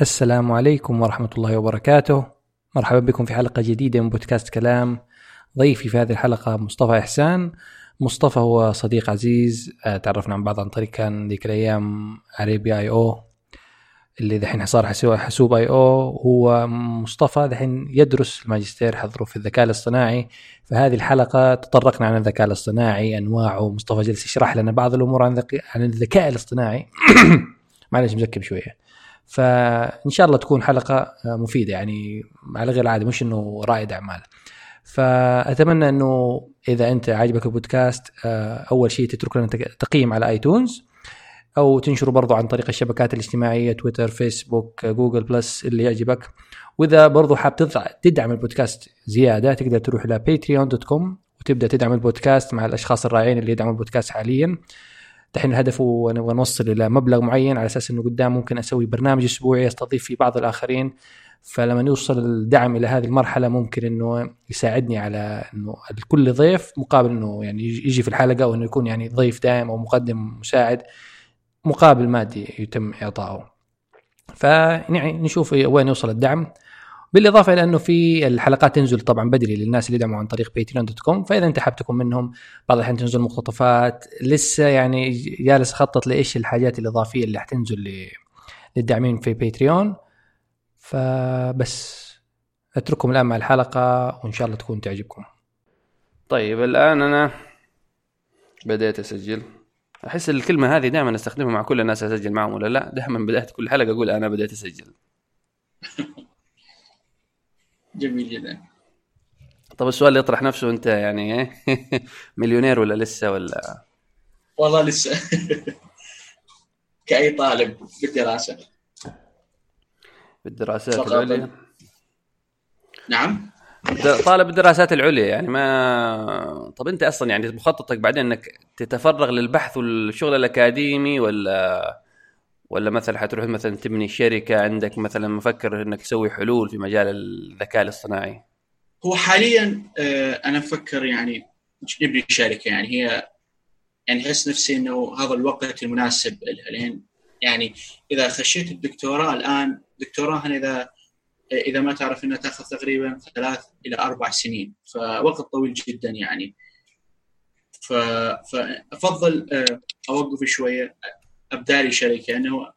السلام عليكم ورحمة الله وبركاته. مرحبا بكم في حلقة جديدة من بودكاست كلام. ضيفي في هذه الحلقة مصطفى إحسان. مصطفى هو صديق عزيز آه، تعرفنا عن بعض عن طريق كان ذيك الأيام عربي آي أو اللي دحين صار حسوب آي أو. هو مصطفى دحين يدرس الماجستير حضره في الذكاء الاصطناعي. فهذه الحلقة تطرقنا عن الذكاء الاصطناعي أنواعه. مصطفى جلس يشرح لنا بعض الأمور عن, عن الذكاء الاصطناعي. معلش مزكب شوية. فإن شاء الله تكون حلقة مفيدة يعني على غير العادة مش إنه رائد أعمال. فأتمنى إنه إذا أنت عاجبك البودكاست آه، أول شيء تترك لنا تقييم على آيتونز أو تنشره برضو عن طريق الشبكات الاجتماعية تويتر فيسبوك جوجل بلس اللي يعجبك. وإذا برضو حاب تدعم البودكاست زيادة تقدر تروح إلى كوم وتبدأ تدعم البودكاست مع الأشخاص الرائعين اللي يدعموا البودكاست حاليا. دحين الهدف هو نبغى نوصل إلى مبلغ معين على أساس إنه قدام ممكن أسوي برنامج أسبوعي أستضيف فيه بعض الآخرين. فلما يوصل الدعم إلى هذه المرحلة ممكن إنه يساعدني على إنه كل ضيف مقابل إنه يعني يجي في الحلقة وإنه يكون يعني ضيف دائم أو مقدم مساعد مقابل مادي يتم إعطائه. فيعني نشوف وين يوصل الدعم. بالإضافة إلى أنه في الحلقات تنزل طبعا بدري للناس اللي يدعموا عن طريق Patreon dot com فإذا أنت حاب تكون منهم بعض الأحيان تنزل مقتطفات لسه يعني جالس أخطط لإيش الحاجات الإضافية اللي حتنزل للداعمين في Patreon فبس أترككم الآن مع الحلقة وإن شاء الله تكون تعجبكم. طيب الآن أنا بديت أسجل. أحس الكلمة هذه دائما أستخدمها مع كل الناس أسجل معهم ولا لا؟ دائما بدأت كل حلقة أقول أنا بديت أسجل. جميل جدا. طب السؤال اللي يطرح نفسه أنت يعني إيه؟ مليونير ولا لسه ولا؟ والله لسه. كأي طالب بالدراسة. بالدراسات العليا. نعم. طالب الدراسات العليا يعني ما طب أنت أصلا يعني مخططك بعدين إنك تتفرغ للبحث والشغل الأكاديمي ولا ولا مثلا حتروح مثلا تبني شركة عندك مثلا مفكر إنك تسوي حلول في مجال الذكاء الاصطناعي؟ هو حاليا آه، أنا أفكر يعني نبني شركة يعني هي يعني أحس نفسي إنه هذا الوقت المناسب لها لأن يعني إذا خشيت الدكتوراه الآن دكتوراه إذا إذا ما تعرف إنها تأخذ تقريبا ثلاث إلى أربع سنين فوقت طويل جدا يعني. فأفضل آه، اوقف شوية ابدا لي شركه انه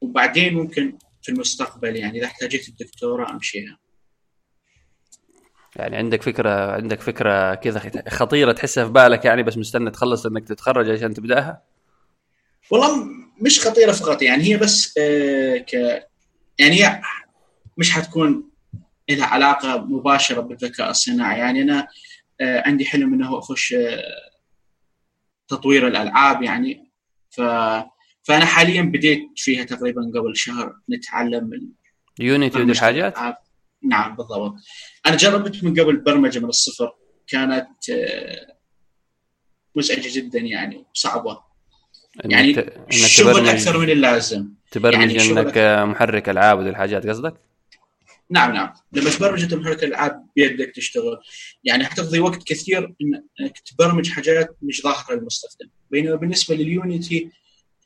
وبعدين ممكن في المستقبل يعني إذا احتاجت الدكتوراه أمشيها. يعني عندك فكرة عندك فكرة كذا خطيرة تحسها في بالك يعني بس مستنى تخلص إنك تتخرج عشان تبدأها؟ والله مش خطيرة فقط يعني هي بس آه ك يعني هي مش حتكون لها علاقة مباشرة بالذكاء الصناعي يعني. أنا آه عندي حلم إنه أخش آه تطوير الألعاب يعني. ف فأنا حاليا بديت فيها تقريبا قبل شهر نتعلم يونيتي ودي الحاجات؟ نعم بالضبط. أنا جربت من قبل برمجة من الصفر. كانت آه، مزعجة جدا يعني صعبة. يعني إنك الشغل أكثر من اللازم. تبرمج يعني إنك محرك ألعاب ودي الحاجات قصدك؟ نعم نعم. لما تبرمج محرك الألعاب بيدك تشتغل. يعني حتقضي وقت كثير إنك تبرمج حاجات مش ظاهرة للمستخدم. بينما بالنسبة لليونيتي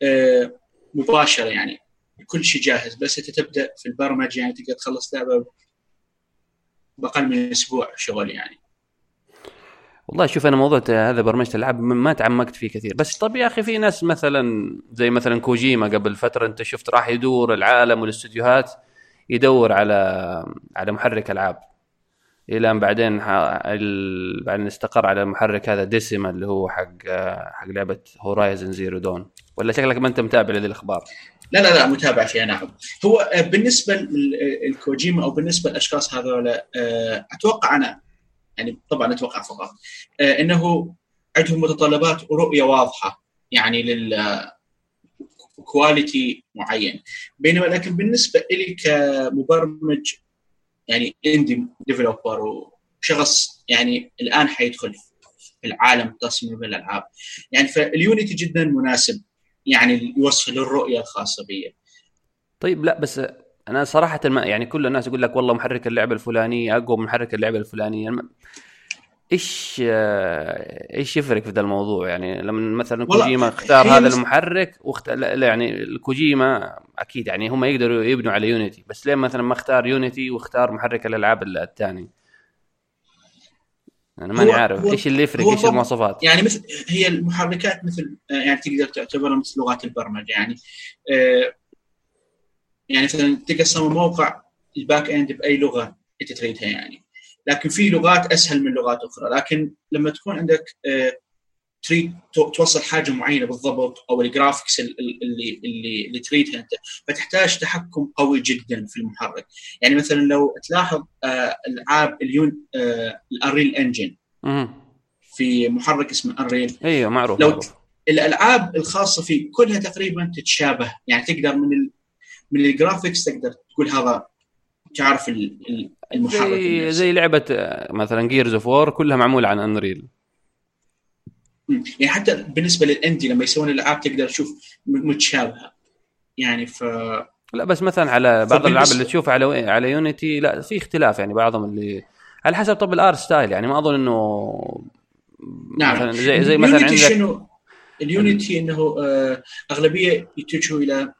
آه، مباشرة يعني كل شيء جاهز. بس أنت تبدأ في البرمجة يعني تقدر تخلص لعبة بأقل من أسبوع شغل يعني. والله شوف أنا موضوع هذا برمجة الألعاب ما تعمقت فيه كثير. بس طب يا أخي في ناس مثلا زي مثلا كوجيما قبل فترة أنت شفت راح يدور العالم والأستديوهات. يدور على على محرك ألعاب. إلى ان بعدين بعدين استقر على المحرك هذا ديسيما اللي هو حق حق لعبة Horizon Zero Dawn ولا شكلك ما أنت متابع لهذه الاخبار لا لا لا متابع فيها نعم هو آه، بالنسبة للكوجيما أو بالنسبة للأشخاص هذول آه، أتوقع أنا يعني طبعا أتوقع فقط آه، إنه عندهم متطلبات ورؤية واضحة يعني لل quality معين. بينما لكن بالنسبة لي كمبرمج يعني indie developer وشخص يعني الآن حيدخل في العالم تصميم الألعاب. يعني فال Unity جدا مناسب يعني يوصل الرؤية الخاصة بي. طيب لا بس أنا صراحة ما يعني كل الناس يقول لك والله محرك اللعبة الفلانية أقوى من محرك اللعبة الفلانية. إيش آه، إيش يفرق في ذا الموضوع؟ يعني لما مثلا كوجيما اختار هذا مس- المحرك واخت... لا يعني الكوجيما أكيد يعني هم يقدروا يبنوا على Unity بس ليه مثلا ما اختار Unity واختار محرك الألعاب الثاني؟ أنا ماني هو- عارف هو- إيش اللي يفرق هو إيش المواصفات؟ يعني مثل هي المحركات مثل آه، يعني تقدر تعتبرها مثل لغات البرمجة. يعني آه، يعني مثلا تقدر تصمم موقع ال back end بأي لغة أنت تريدها يعني. لكن في لغات أسهل من لغات أخرى. لكن لما تكون عندك آه، تريد تو- توصل حاجة معينة بالضبط أو ال graphics ال- ال- اللي اللي اللي تريدها أنت فتحتاج تحكم قوي جدا في المحرك. يعني مثلا لو تلاحظ آه، العاب اليون ال Unreal Engine مهم. في محرك اسمه Unreal. أيوه معروف لو معروف. الألعاب الخاصة فيه كلها تقريبا تتشابه. يعني تقدر من ال... من ال graphics تقدر تقول هذا تعرف ال- ال- المحرك زي. زي لعبة مثلا Gears of War كلها معمولة عن Unreal. يعني حتى بالنسبة لل indie لما يسوون الألعاب تقدر تشوف متشابهة. يعني ف لا بس مثلا على بعض الألعاب اللي تشوفها على على Unity لا في اختلاف يعني بعضهم اللي على حسب طب ال art style. يعني ما أظن إنه نعم. مثلا زي زي مثلا عندك شنو؟ ال Unity إنه آه أغلبية يتجهوا إلى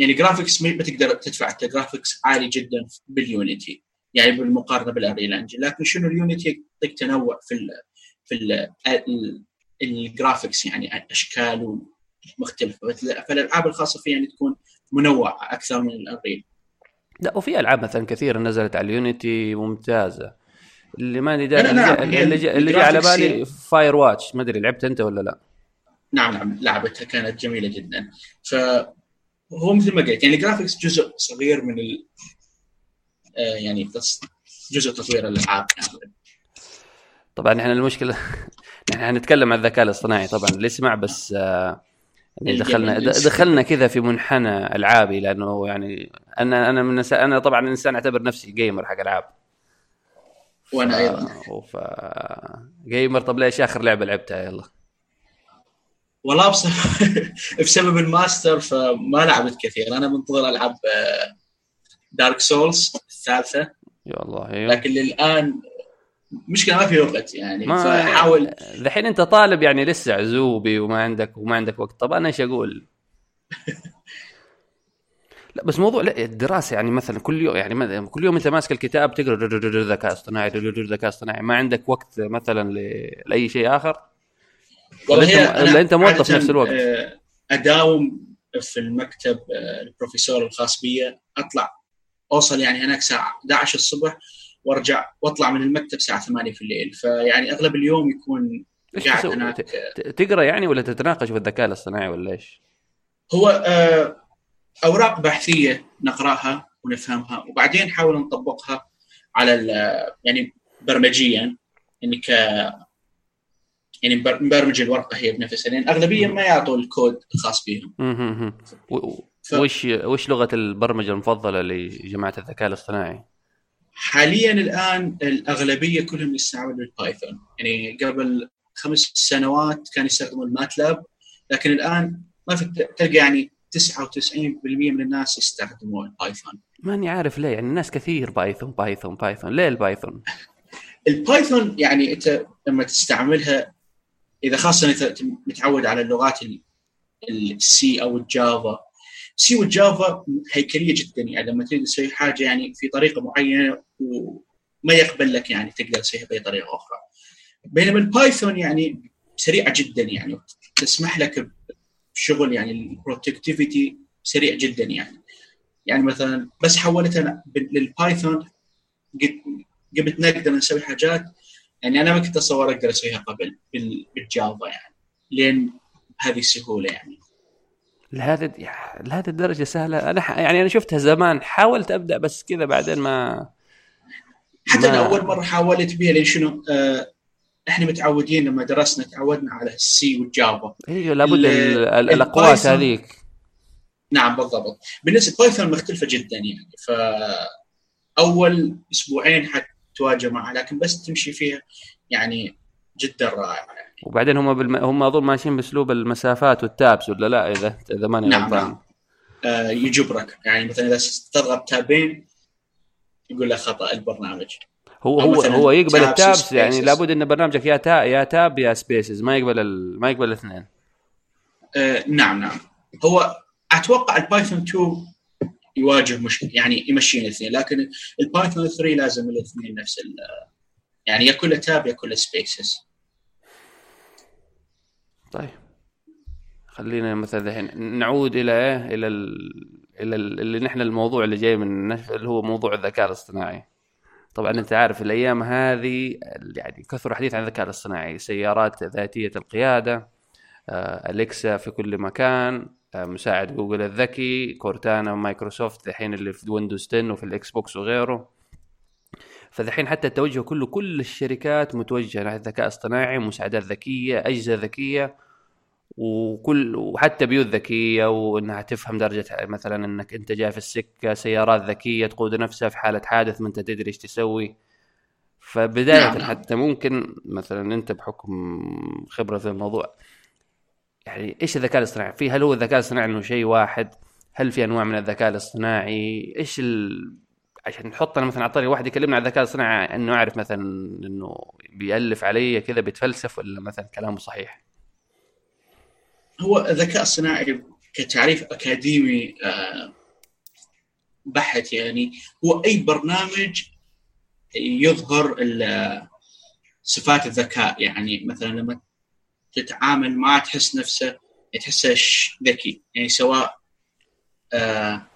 يعني graphics ما تقدر تدفع انت graphics عالي جدا بال Unity يعني بالمقارنة بال Unreal Engine لكن شنو ال Unity يعطيك تنوع في ال في ال ال ال graphics يعني أشكال مختلفة. فالألعاب الخاصة فيها يعني تكون منوعة أكثر من ال Unreal لا وفي ألعاب مثلا كثيرة نزلت على ال Unity ممتازة. اللي ما أدري اللي, لا، جا- هي اللي, جا- اللي جاء على بالي Firewatch ما أدري لعبت أنت ولا لا؟ نعم نعم لعبتها كانت جميلة جدا. فهو مثل ما قلت يعني ال graphics جزء صغير من ال آه، يعني جزء تطوير الألعاب. طبعا إحنا المشكلة نحن حنتكلم عن الذكاء الاصطناعي طبعا اللي يسمع بس آه، يعني. دخلنا دخلنا كذا في منحنى ألعابي لأنه يعني أنا أنا من أنا طبعا إنسان أعتبر نفسي gamer حق ألعاب. وأنا أيضا. ف gamer طب ليش آخر لعبة لعبتها؟ يلا. والله بصراحة بسبب الماستر فما لعبت كثير. أنا منتظر ألعب دارك سولز الثالثة. يا الله أيوه. لكن للآن مشكلة ما في وقت يعني ما فاحاول الحين أنت طالب يعني لسه عزوبي وما عندك وما عندك وقت. طب أنا إيش أقول؟ لا بس موضوع لا الدراسة يعني مثلا كل يوم يعني كل يوم أنت ماسك الكتاب تقرأ ذكاء اصطناعي ذكاء اصطناعي ما عندك وقت مثلا لأي شيء آخر؟ ولا أنت- ولا أنا أنت موظف نفس الوقت؟ آه، أداوم في المكتب آه، البروفيسور الخاص بي أطلع أوصل يعني هناك الساعة 11 الصبح وأرجع وأطلع من المكتب الساعة 8 في الليل فيعني أغلب اليوم يكون قاعد؟ هناك تقرأ يعني ولا تتناقش في الذكاء الاصطناعي ولا إيش؟ هو آه، أوراق بحثية نقرأها ونفهمها وبعدين نحاول نطبقها على يعني برمجيا يعني يعني نبرمج الورقة هي بنفسها لأن أغلبية ما يعطوا الكود الخاص بهم ف- وش وش لغة البرمجة المفضلة لجماعة الذكاء الاصطناعي؟ حاليا الآن الأغلبية كلهم يستعملوا ال Python. يعني قبل خمس سنوات كانوا يستخدموا ال MATLAB لكن الآن ما في تلقى يعني 99% من الناس يستخدموا ال Python. ماني عارف ليه يعني الناس كثير Python Python Python. ليه ال Python؟ ال Python يعني أنت لما تستعملها إذا خاصة متعود على اللغات ال C أو ال Java C وال Java هيكلية جدا يعني لما تريد تسوي حاجة يعني في طريقة معينة وما يقبل لك يعني تقدر تسويها بأي طريقة أخرى. بينما ال Python يعني سريعه جدا يعني تسمح لك بشغل يعني ال productivity سريع جدا يعني. يعني مثلا بس حولتها لل Python قبل نقدر نسوي حاجات يعني أنا ما كنت اتصور أقدر أسويها قبل بال Java يعني لين بهذه السهولة يعني. لهذا لهذه الدرجة سهلة. أنا ح... يعني أنا شفتها زمان حاولت أبدأ بس كذا بعدين ما حتى ما... أنا أول مرة حاولت بها لأن شنو آه إحنا متعودين لما درسنا تعودنا على ال C وال Java. أيوه لابد ال... الأقواس هذيك. نعم بالضبط. بالنسبة Python مختلفة جدا يعني. ف أول أسبوعين حتواجه معها لكن بس تمشي فيها يعني جدا رائعة يعني. وبعدين هم بالم... هم أظن ماشيين بأسلوب المسافات وال tabs ولا لا إذا إذا ماني نعم غلطان نعم. آه يجبرك يعني مثلا إذا تضغط tab-ين يقول لك خطأ البرنامج هو هو هو يقبل ال tabs يعني. لابد إن برنامجك يا تا يا tab يا spaces ما يقبل ال... ما يقبل الاثنين آه نعم نعم هو أتوقع ال Python 2 يواجه مشكله يعني يمشي الاثنين لكن ال Python 3 لازم الاثنين نفس يعني يا كله tab يا كله spaces طيب. خلينا مثلا الحين نعود إلى إيه؟ إلى ال... إلى ال... اللي نحن الموضوع اللي جاي من. اللي هو موضوع الذكاء الاصطناعي. طبعا أنت عارف الأيام هذه يعني كثر الحديث عن الذكاء الاصطناعي سيارات ذاتية القيادة آه، أليكسا في كل مكان مساعد جوجل الذكي كورتانا ومايكروسوفت الحين اللي في ويندوز 10 وفي ال Xbox وغيره فالحين حتى التوجه كله كل الشركات متوجهة ناحية الذكاء الاصطناعي مساعدات ذكية أجهزة ذكية وكل وحتى بيوت ذكية وإنها تفهم درجة مثلا إنك أنت جاي في السكة سيارات ذكية تقود نفسها في حالة حادث ما أنت تدري إيش تسوي فبداية نعم. حتى ممكن مثلا أنت بحكم خبرة في الموضوع يعني إيش الذكاء الاصطناعي؟ في هل هو الذكاء الاصطناعي إنه شيء واحد؟ هل في أنواع من الذكاء الاصطناعي؟ إيش ال... عشان نحط أنا مثلا على طريق واحد يكلمنا عن الذكاء الاصطناعي إنه أعرف مثلا إنه بيألف علي كذا بيتفلسف ولا مثلا كلامه صحيح؟ هو الذكاء الصناعي كتعريف أكاديمي آه، بحت يعني هو أي برنامج يظهر صفات الذكاء يعني مثلا لما تتعامل معه تحس نفسه تحسه ذكي. يعني سواء آه،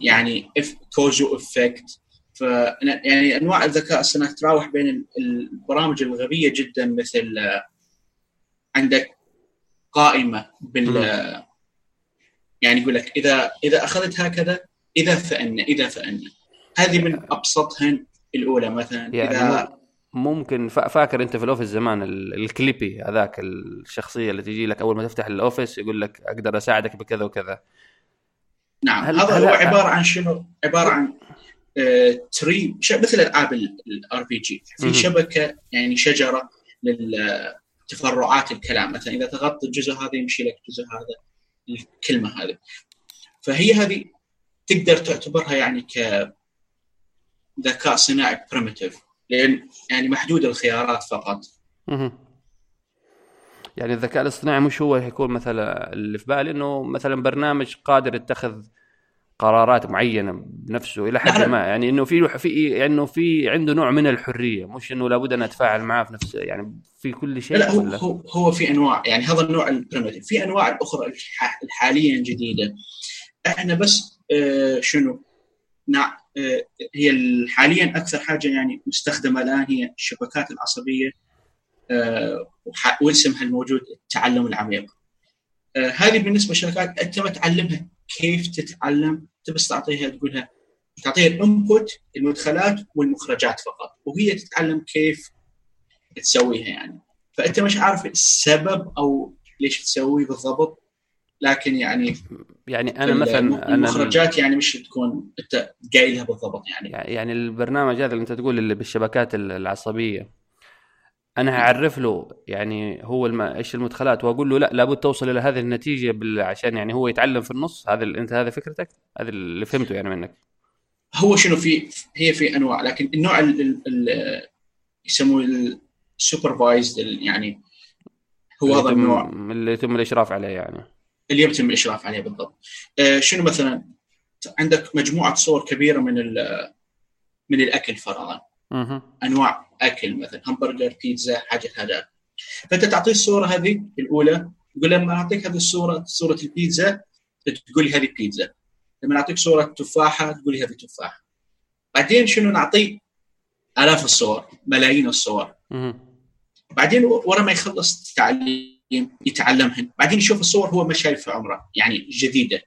يعني if cause و effect ف يعني أنواع الذكاء الصناعي تتراوح بين ال- البرامج الغبية جدا مثل آه، عندك قائمة بال يعني يقول لك إذا إذا أخذت هكذا إذا فإن إذا فإن. هذه من أبسطهن الأولى مثلا. يعني اذا ممكن فا- فاكر انت في ال Office زمان ال- ال Clippy هذاك الشخصية اللي تجي لك أول ما تفتح ال Office يقول لك أقدر أساعدك بكذا وكذا. نعم هل- هذا هل- هو عبارة عن شنو؟ عبارة عن آه tree مثل العاب ال RPG. في شبكة يعني شجرة للتفرعات الكلام. مثلا إذا ضغطت الجزء هذا يمشي لك الجزء هذا الكلمة هذه. فهي هذه تقدر تعتبرها يعني ك ذكاء صناعي بريمتيف لأن يعني محدود الخيارات فقط. يعني الذكاء الاصطناعي مش هو يكون مثلا اللي في بالي إنه مثلا برنامج قادر يتخذ قرارات معينة بنفسه إلى حد. ما. يعني إنه في في يعني إنه في عنده نوع من الحرية. مش إنه لابد أن أتفاعل معاه في نفس يعني في كل شيء لا هو ولا؟ هو هو في أنواع. يعني هذا النوع ال primitive في أنواع الاخرى الح- حاليا جديدة. إحنا بس آه شنو؟ هي ال- حاليا أكثر حاجة يعني مستخدمة الآن هي الشبكات العصبية آه واسمها الموجود التعلم العميق. آه هذه بالنسبة للشبكات أنت ما تعلمها كيف تتعلم؟ انت بس تعطيها تقولها تعطيها ال input المدخلات والمخرجات فقط وهي تتعلم كيف تسويها يعني. فأنت مش عارف السبب أو ليش تسوي بالضبط. لكن يعني يعني أنا مثلا المخرجات يعني مش تكون أنت قايلها بالضبط يعني. يعني البرنامج هذا اللي أنت تقول اللي بالشبكات العصبية أنا هعرف له يعني هو الم... إيش المدخلات وأقول له لا لابد توصل إلى هذه النتيجة بال... عشان يعني هو يتعلم في النص. هذا ال... أنت هذا فكرتك؟ هذا اللي فهمته يعني منك. هو شنو في هي في أنواع لكن النوع ال- ال- ال- يسموه السوبرفايزد يعني هو هذا. النوع. اللي يتم الإشراف عليه يعني. اللي يتم الإشراف عليه بالضبط. آه، شنو مثلا؟ عندك مجموعة صور كبيرة من ال- من الأكل فرضا أنواع أكل مثلا همبرجر بيتزا حاجة هذا. فأنت تعطيه الصورة هذه الأولى تقول لما أعطيك هذه الصورة صورة البيتزا تقول لي هذه بيتزا لما نعطيك صورة تفاحة تقول لي هذه تفاحة. بعدين شنو نعطيه آلاف الصور ملايين الصور. بعدين ورا ما يخلص التعليم يتعلمهن. بعدين يشوف الصور هو ما شايف في عمره يعني جديدة.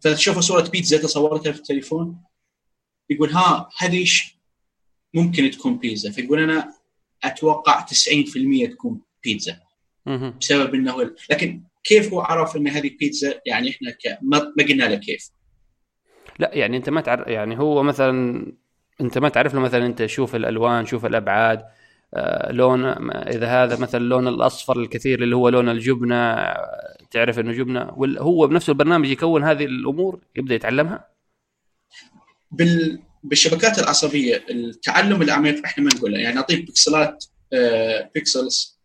فتشوف صورة بيتزا تصورتها في التليفون يقول ها هذه ممكن تكون بيتزا. فيقول أنا أتوقع 90% تكون بيتزا. بسبب إنه لكن كيف هو عرف إن هذه بيتزا؟ يعني إحنا ك... ما ما قلنا له كيف. لا يعني أنت ما تعرف يعني هو مثلا أنت ما تعرف له مثلا أنت شوف الألوان شوف الأبعاد. لون إذا هذا مثلا اللون الأصفر الكثير اللي هو لون الجبنة آه، تعرف إنه جبنة هو بنفس البرنامج يكون هذه الأمور يبدأ يتعلمها بال بالشبكات العصبية التعلم العميق إحنا ما نقوله يعني نعطيه بكسلات آه بيكسلز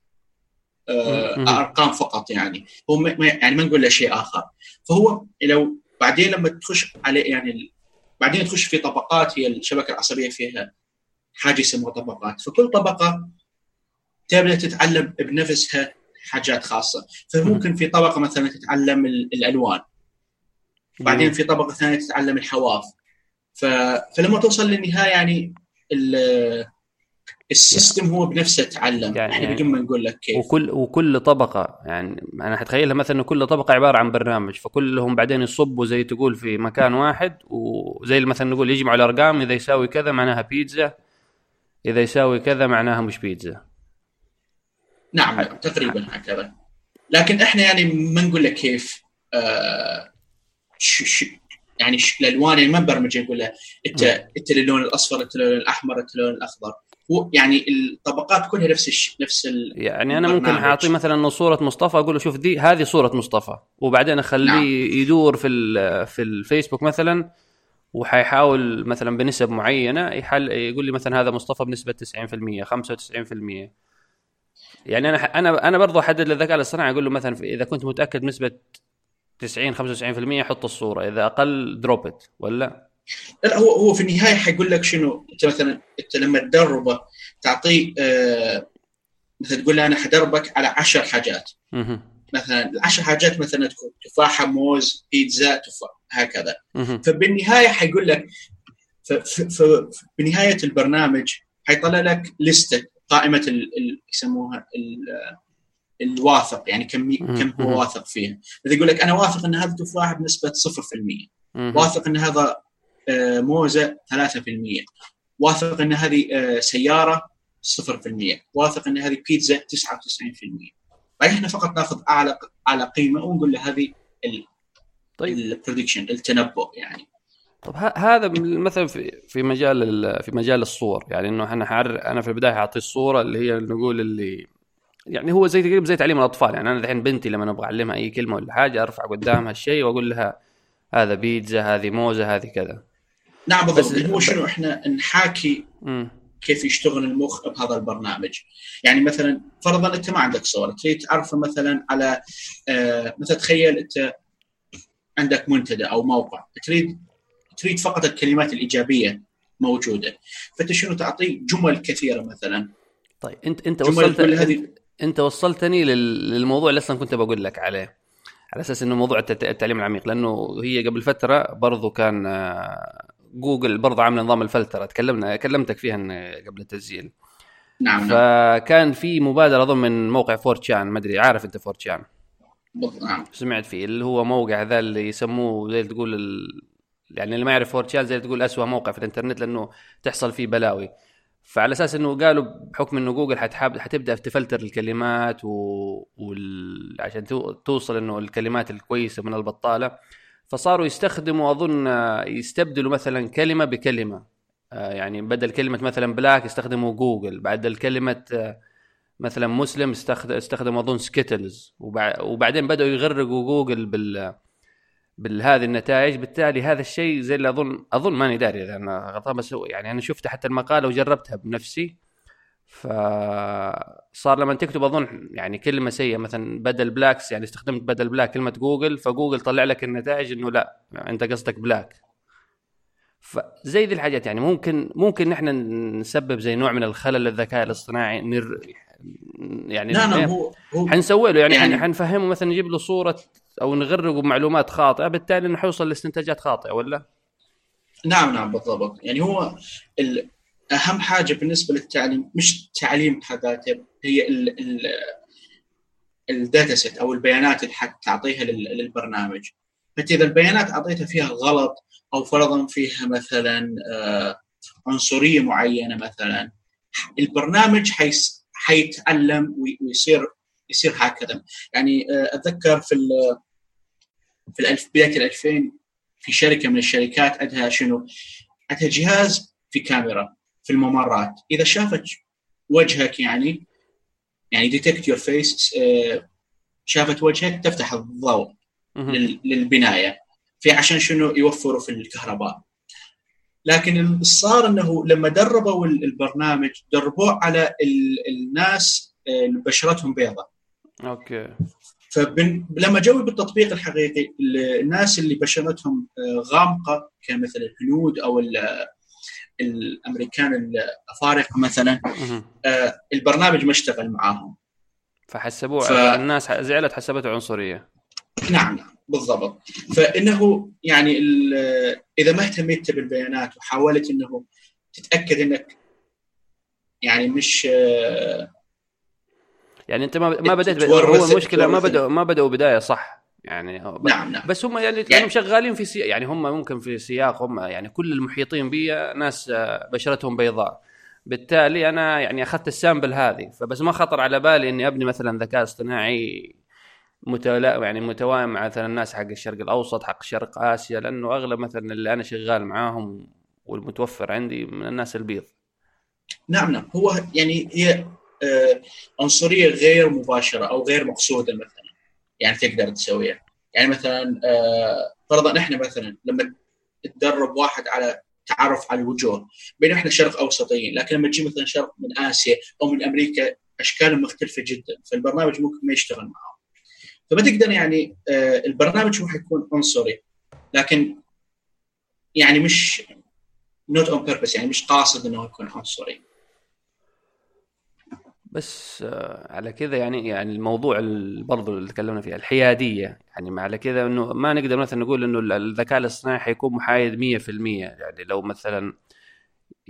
آه. أرقام فقط يعني هو ما يعني ما نقول له شيء آخر فهو لو بعدين لما تخش عليه يعني بعدين تخش في طبقات هي الشبكة العصبية فيها حاجة يسموها طبقات. فكل طبقة تبدا تتعلم بنفسها حاجات خاصة. فممكن في طبقة مثلا تتعلم ال- الألوان. بعدين في طبقة ثانية تتعلم الحواف. ف... فلما توصل للنهاية يعني ال... السيستم هو بنفسه تعلم يعني- إحنا بدون ما نقول لك كيف. وكل وكل طبقة يعني أنا حتخيلها مثلا كل طبقة عبارة عن برنامج. فكلهم بعدين يصبوا زي تقول في مكان واحد وزي مثلا نقول يجمعوا الأرقام إذا يساوي كذا معناها بيتزا. إذا يساوي كذا معناها مش بيتزا. نعم نعم تقريبا هكذا. لكن إحنا يعني ما نقول لك كيف آه ش... يعني ش... الالوان يعني ما نبرمج نقول له أنت أنت اللون الأصفر أنت اللون الأحمر أنت اللون الأخضر. هو يعني الطبقات كلها نفس الش... نفس ال... يعني أنا ممكن. اعطيه مثلا صورة مصطفى أقول له شوف دي هذه صورة مصطفى. وبعدين أخليه نعم. يدور في ال- في الفيسبوك مثلا وحيحاول مثلا بنسب معينة يحل يقول لي مثلا هذا مصطفى بنسبة 90% 95% يعني أنا أنا أنا برضه أحدد للذكاء الاصطناعي أقول له مثلا إذا كنت متأكد بنسبه 90 95% حط الصورة إذا أقل دروب ات ولا؟ لا هو هو في النهاية حيقول لك شنو؟ أنت مثلا أنت لما تدربه تعطيه آه مثلا تقول له أنا حدربك على عشر حاجات. مهم. مثلا العشر حاجات مثلا تكون تفاحة موز بيتزا تفاح هكذا. فبالنهاية حيقول لك ف- ف- ف- بنهاية البرنامج حيطلع لك لسته قائمة ال ال يسموها ال- الواثق يعني كم كم. هو واثق فيها إذا يقول لك أنا واثق إن هذا التفاح بنسبة 0% مهم. واثق إن هذا آه، موزة 3% واثق إن هذه آه، سيارة 0% واثق إن هذه بيتزا 99% بعدين إحنا فقط ناخذ أعلى أعلى قيمة ونقول له هذه طيب. البريدكشن التنبؤ يعني. طب هذا مثلا في في مجال ال- في مجال الصور يعني إنه إحنا أنا في البداية اعطيه الصورة اللي هي نقول اللي يعني هو زي تقريبا زي تعليم الأطفال يعني أنا الحين بنتي لما أبغى أعلمها أي كلمة ولا حاجة أرفع قدامها الشيء وأقول لها هذا بيتزا هذه موزة هذه كذا. نعم بالضبط. بس- هو شنو إحنا نحاكي كيف يشتغل المخ بهذا البرنامج. يعني مثلا فرضا أنت ما عندك صور تريد تعرفه مثلا على آه مثلا تخيل أنت عندك منتدى أو موقع تريد تريد فقط الكلمات الإيجابية موجودة. فأنت شنو تعطيه جمل كثيرة مثلا. طيب أنت أنت وصلت هذه أنت وصلتني لل- للموضوع اللي أصلا كنت بقول لك عليه. على أساس إنه موضوع الت- التعليم العميق لأنه هي قبل فترة برضو كان آه، جوجل برضو عامله نظام الفلتره تكلمنا كلمتك فيها قبل التسجيل. نعم نعم. فكان في مبادرة أظن من موقع 4chan ما أدري عارف أنت 4chan؟ نعم. سمعت فيه اللي هو موقع ذا اللي يسموه زي تقول ال... يعني اللي ما يعرف 4chan زي تقول أسوأ موقع في الإنترنت لأنه تحصل فيه بلاوي. فعلى أساس إنه قالوا بحكم إنه جوجل حتحاب حتبدأ تفلتر الكلمات و... وال... عشان تو... توصل إنه الكلمات الكويسة من البطالة فصاروا يستخدموا أظن يستبدلوا مثلا كلمة بكلمة. آه، يعني بدل كلمة مثلا black يستخدموا جوجل بدل كلمه آه، مثلا مسلم استخدم استخدم أظن Skittles وبع... وبعدين بدأوا يغرقوا جوجل بال بهذه النتائج. بالتالي هذا الشيء زي اللي اظن أظن ماني داري إذا أنا غلطان بس يعني أنا شفت حتى المقالة وجربتها بنفسي. فصار لما تكتب اظن يعني كلمة سيئة مثلا بدل blacks يعني استخدمت بدل black كلمة جوجل فجوجل طلع لك النتائج إنه لا أنت قصدك بلاك فزي ذي الحاجات يعني ممكن ممكن نحن نسبب زي نوع من الخلل للذكاء الاصطناعي نر يعني لا نعم هو هو حنسوي له يعني, يعني- يعني حنفهمه مثلا نجيب له صورة أو نغرقه بمعلومات خاطئة بالتالي انه حيوصل لاستنتاجات خاطئة ولا؟ نعم نعم بالضبط يعني هو ال- أهم حاجة بالنسبة للتعليم مش التعليم ذاته هي ال ال ال data set أو البيانات اللي حتعطيها لل- للبرنامج. فإنت إذا البيانات أعطيتها فيها غلط أو فرضا فيها مثلا آه، عنصرية معينة مثلا البرنامج حيس ويصير يصير هكذا. يعني آه، أتذكر في في الألف بداية ال 2000 في شركة من الشركات عندها شنو؟ عندها جهاز في كاميرا. في الممرات. إذا شافت وجهك يعني يعني detect your face شافت وجهك تفتح الضوء للبناية. في عشان شنو؟ يوفروا في الكهرباء. لكن اللي صار إنه لما دربوا ال- البرنامج دربوه على ال- الناس آه، اللي بشرتهم بيضاء أوكي. فلما جو بالتطبيق الحقيقي ال- الناس اللي بشرتهم آه، غامقة كمثل الهنود أو الأمريكان الأفارقة مثلا. آه، البرنامج ما اشتغل معاهم. فحسبوه ف- الناس زعلت حسبته عنصرية. نعم نعم بالضبط. فإنه يعني إذا ما اهتميت بالبيانات وحاولت إنه تتأكد إنك يعني مش آه، يعني أنت ما ما بدأت ب- تورث- هو المشكلة ما بدأوا ما بدأوا بداية صح. يعني نعم نعم. بس هم يعني لانهم شغالين في سياق يعني هم ممكن في سياق هم يعني كل المحيطين بي ناس آه، بشرتهم بيضاء. بالتالي أنا يعني أخذت السامبل هذه. فبس ما خطر على بالي إني أبني مثلا ذكاء اصطناعي متلا يعني متوائم مع مثلا الناس حق الشرق الأوسط حق شرق آسيا لأنه أغلب مثلا اللي أنا شغال معاهم والمتوفر عندي من الناس البيض. نعم نعم. هو يعني هي آه، عنصرية غير مباشرة أو غير مقصودة مثلا. يعني تقدر تسويها. يعني مثلا آه، فرضا إحنا مثلا لما تدرب واحد على تعرف على الوجوه بينما إحنا شرق أوسطيين لكن لما تجي مثلا شرق من آسيا أو من أمريكا أشكالهم مختلفة جدا فالبرنامج ممكن ما يشتغل معهم فما تقدر يعني آه، البرنامج هو حيكون عنصري لكن يعني مش not on purpose يعني مش قاصد إنه يكون عنصري. بس آه، على كذا يعني يعني الموضوع ال- برضو اللي تكلمنا فيه الحيادية يعني على كذا إنه ما نقدر مثلا نقول إنه ال- الذكاء الاصطناعي حيكون محايد 100% يعني لو مثلا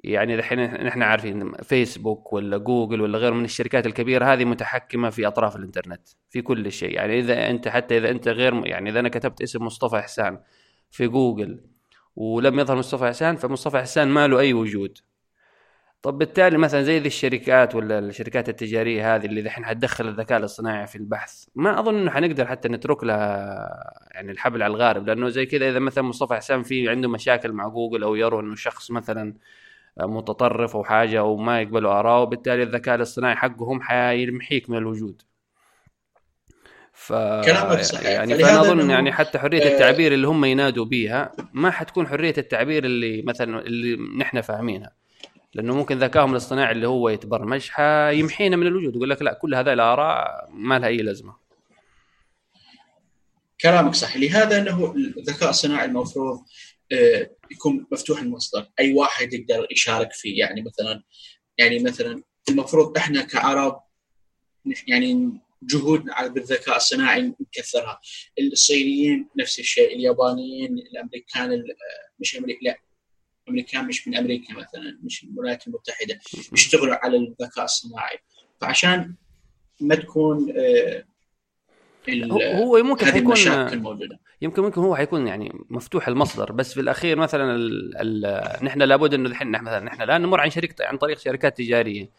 يعني الحين نحن عارفين فيسبوك ولا جوجل ولا غيره من الشركات الكبيرة هذه متحكمة في أطراف الإنترنت في كل شيء. يعني إذا أنت حتى إذا أنت غير يعني إذا أنا كتبت اسم مصطفى حسان في جوجل ولم يظهر مصطفى حسان فمصطفى حسان ما له أي وجود. طب بالتالي مثلا زي ذي الشركات ولا الشركات التجارية هذه اللي الحين حتدخل الذكاء الاصطناعي في البحث ما أظن إنه حنقدر حتى نترك لها يعني الحبل على الغارب لأنه زي كذا إذا مثلا مصطفى حسان في عنده مشاكل مع جوجل أو يروا إنه شخص مثلا متطرف أو حاجة أو ما يقبلوا آراءه وبالتالي الذكاء الاصطناعي حقهم حيمحيك من الوجود. ف كلامك صحيح. يعني فأنا أظن إنه- يعني حتى حرية آه، التعبير اللي هم ينادوا بيها ما حتكون حرية التعبير اللي مثلا اللي نحن فاهمينها. لأنه ممكن ذكائهم الاصطناعي اللي هو يتبرمج حيمحينا من الوجود. يقول لك لا كل هذه الآراء ما لها أي لازمة. كلامك صح لهذا إنه الذكاء الصناعي المفروض آه، يكون مفتوح المصدر. أي واحد يقدر يشارك فيه. يعني مثلا يعني مثلا المفروض إحنا كعرب يعني جهودنا بالذكاء الصناعي نكثرها. الصينيين نفس الشيء اليابانيين الأمريكان ال- آه، مش أمريكا لا. أمريكان مش من أمريكا مثلا مش من الولايات المتحدة يشتغلوا على الذكاء الصناعي. فعشان ما تكون آه، هو- ممكن حيكون يمكن ممكن هو حيكون يعني مفتوح المصدر بس في الأخير مثلا ال ال نحن لابد إنه الحين مثلا نحن الآن نمر عن شركة عن طريق شركات تجارية.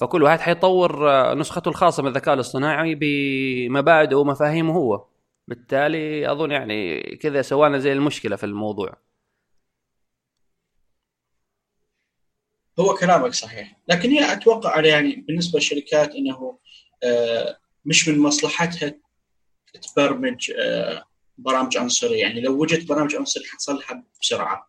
فكل واحد حيطور آه، نسخته الخاصة من الذكاء الاصطناعي بمبادئه ومفاهيمه هو. بالتالي أظن يعني كذا سوانا زي المشكلة في الموضوع. هو كلامك صحيح. لكن هي أتوقع يعني بالنسبة للشركات إنه آه، مش من مصلحتها تبرمج آه، برامج عنصرية. يعني لو وجدت برامج عنصرية حتصلحها بسرعة.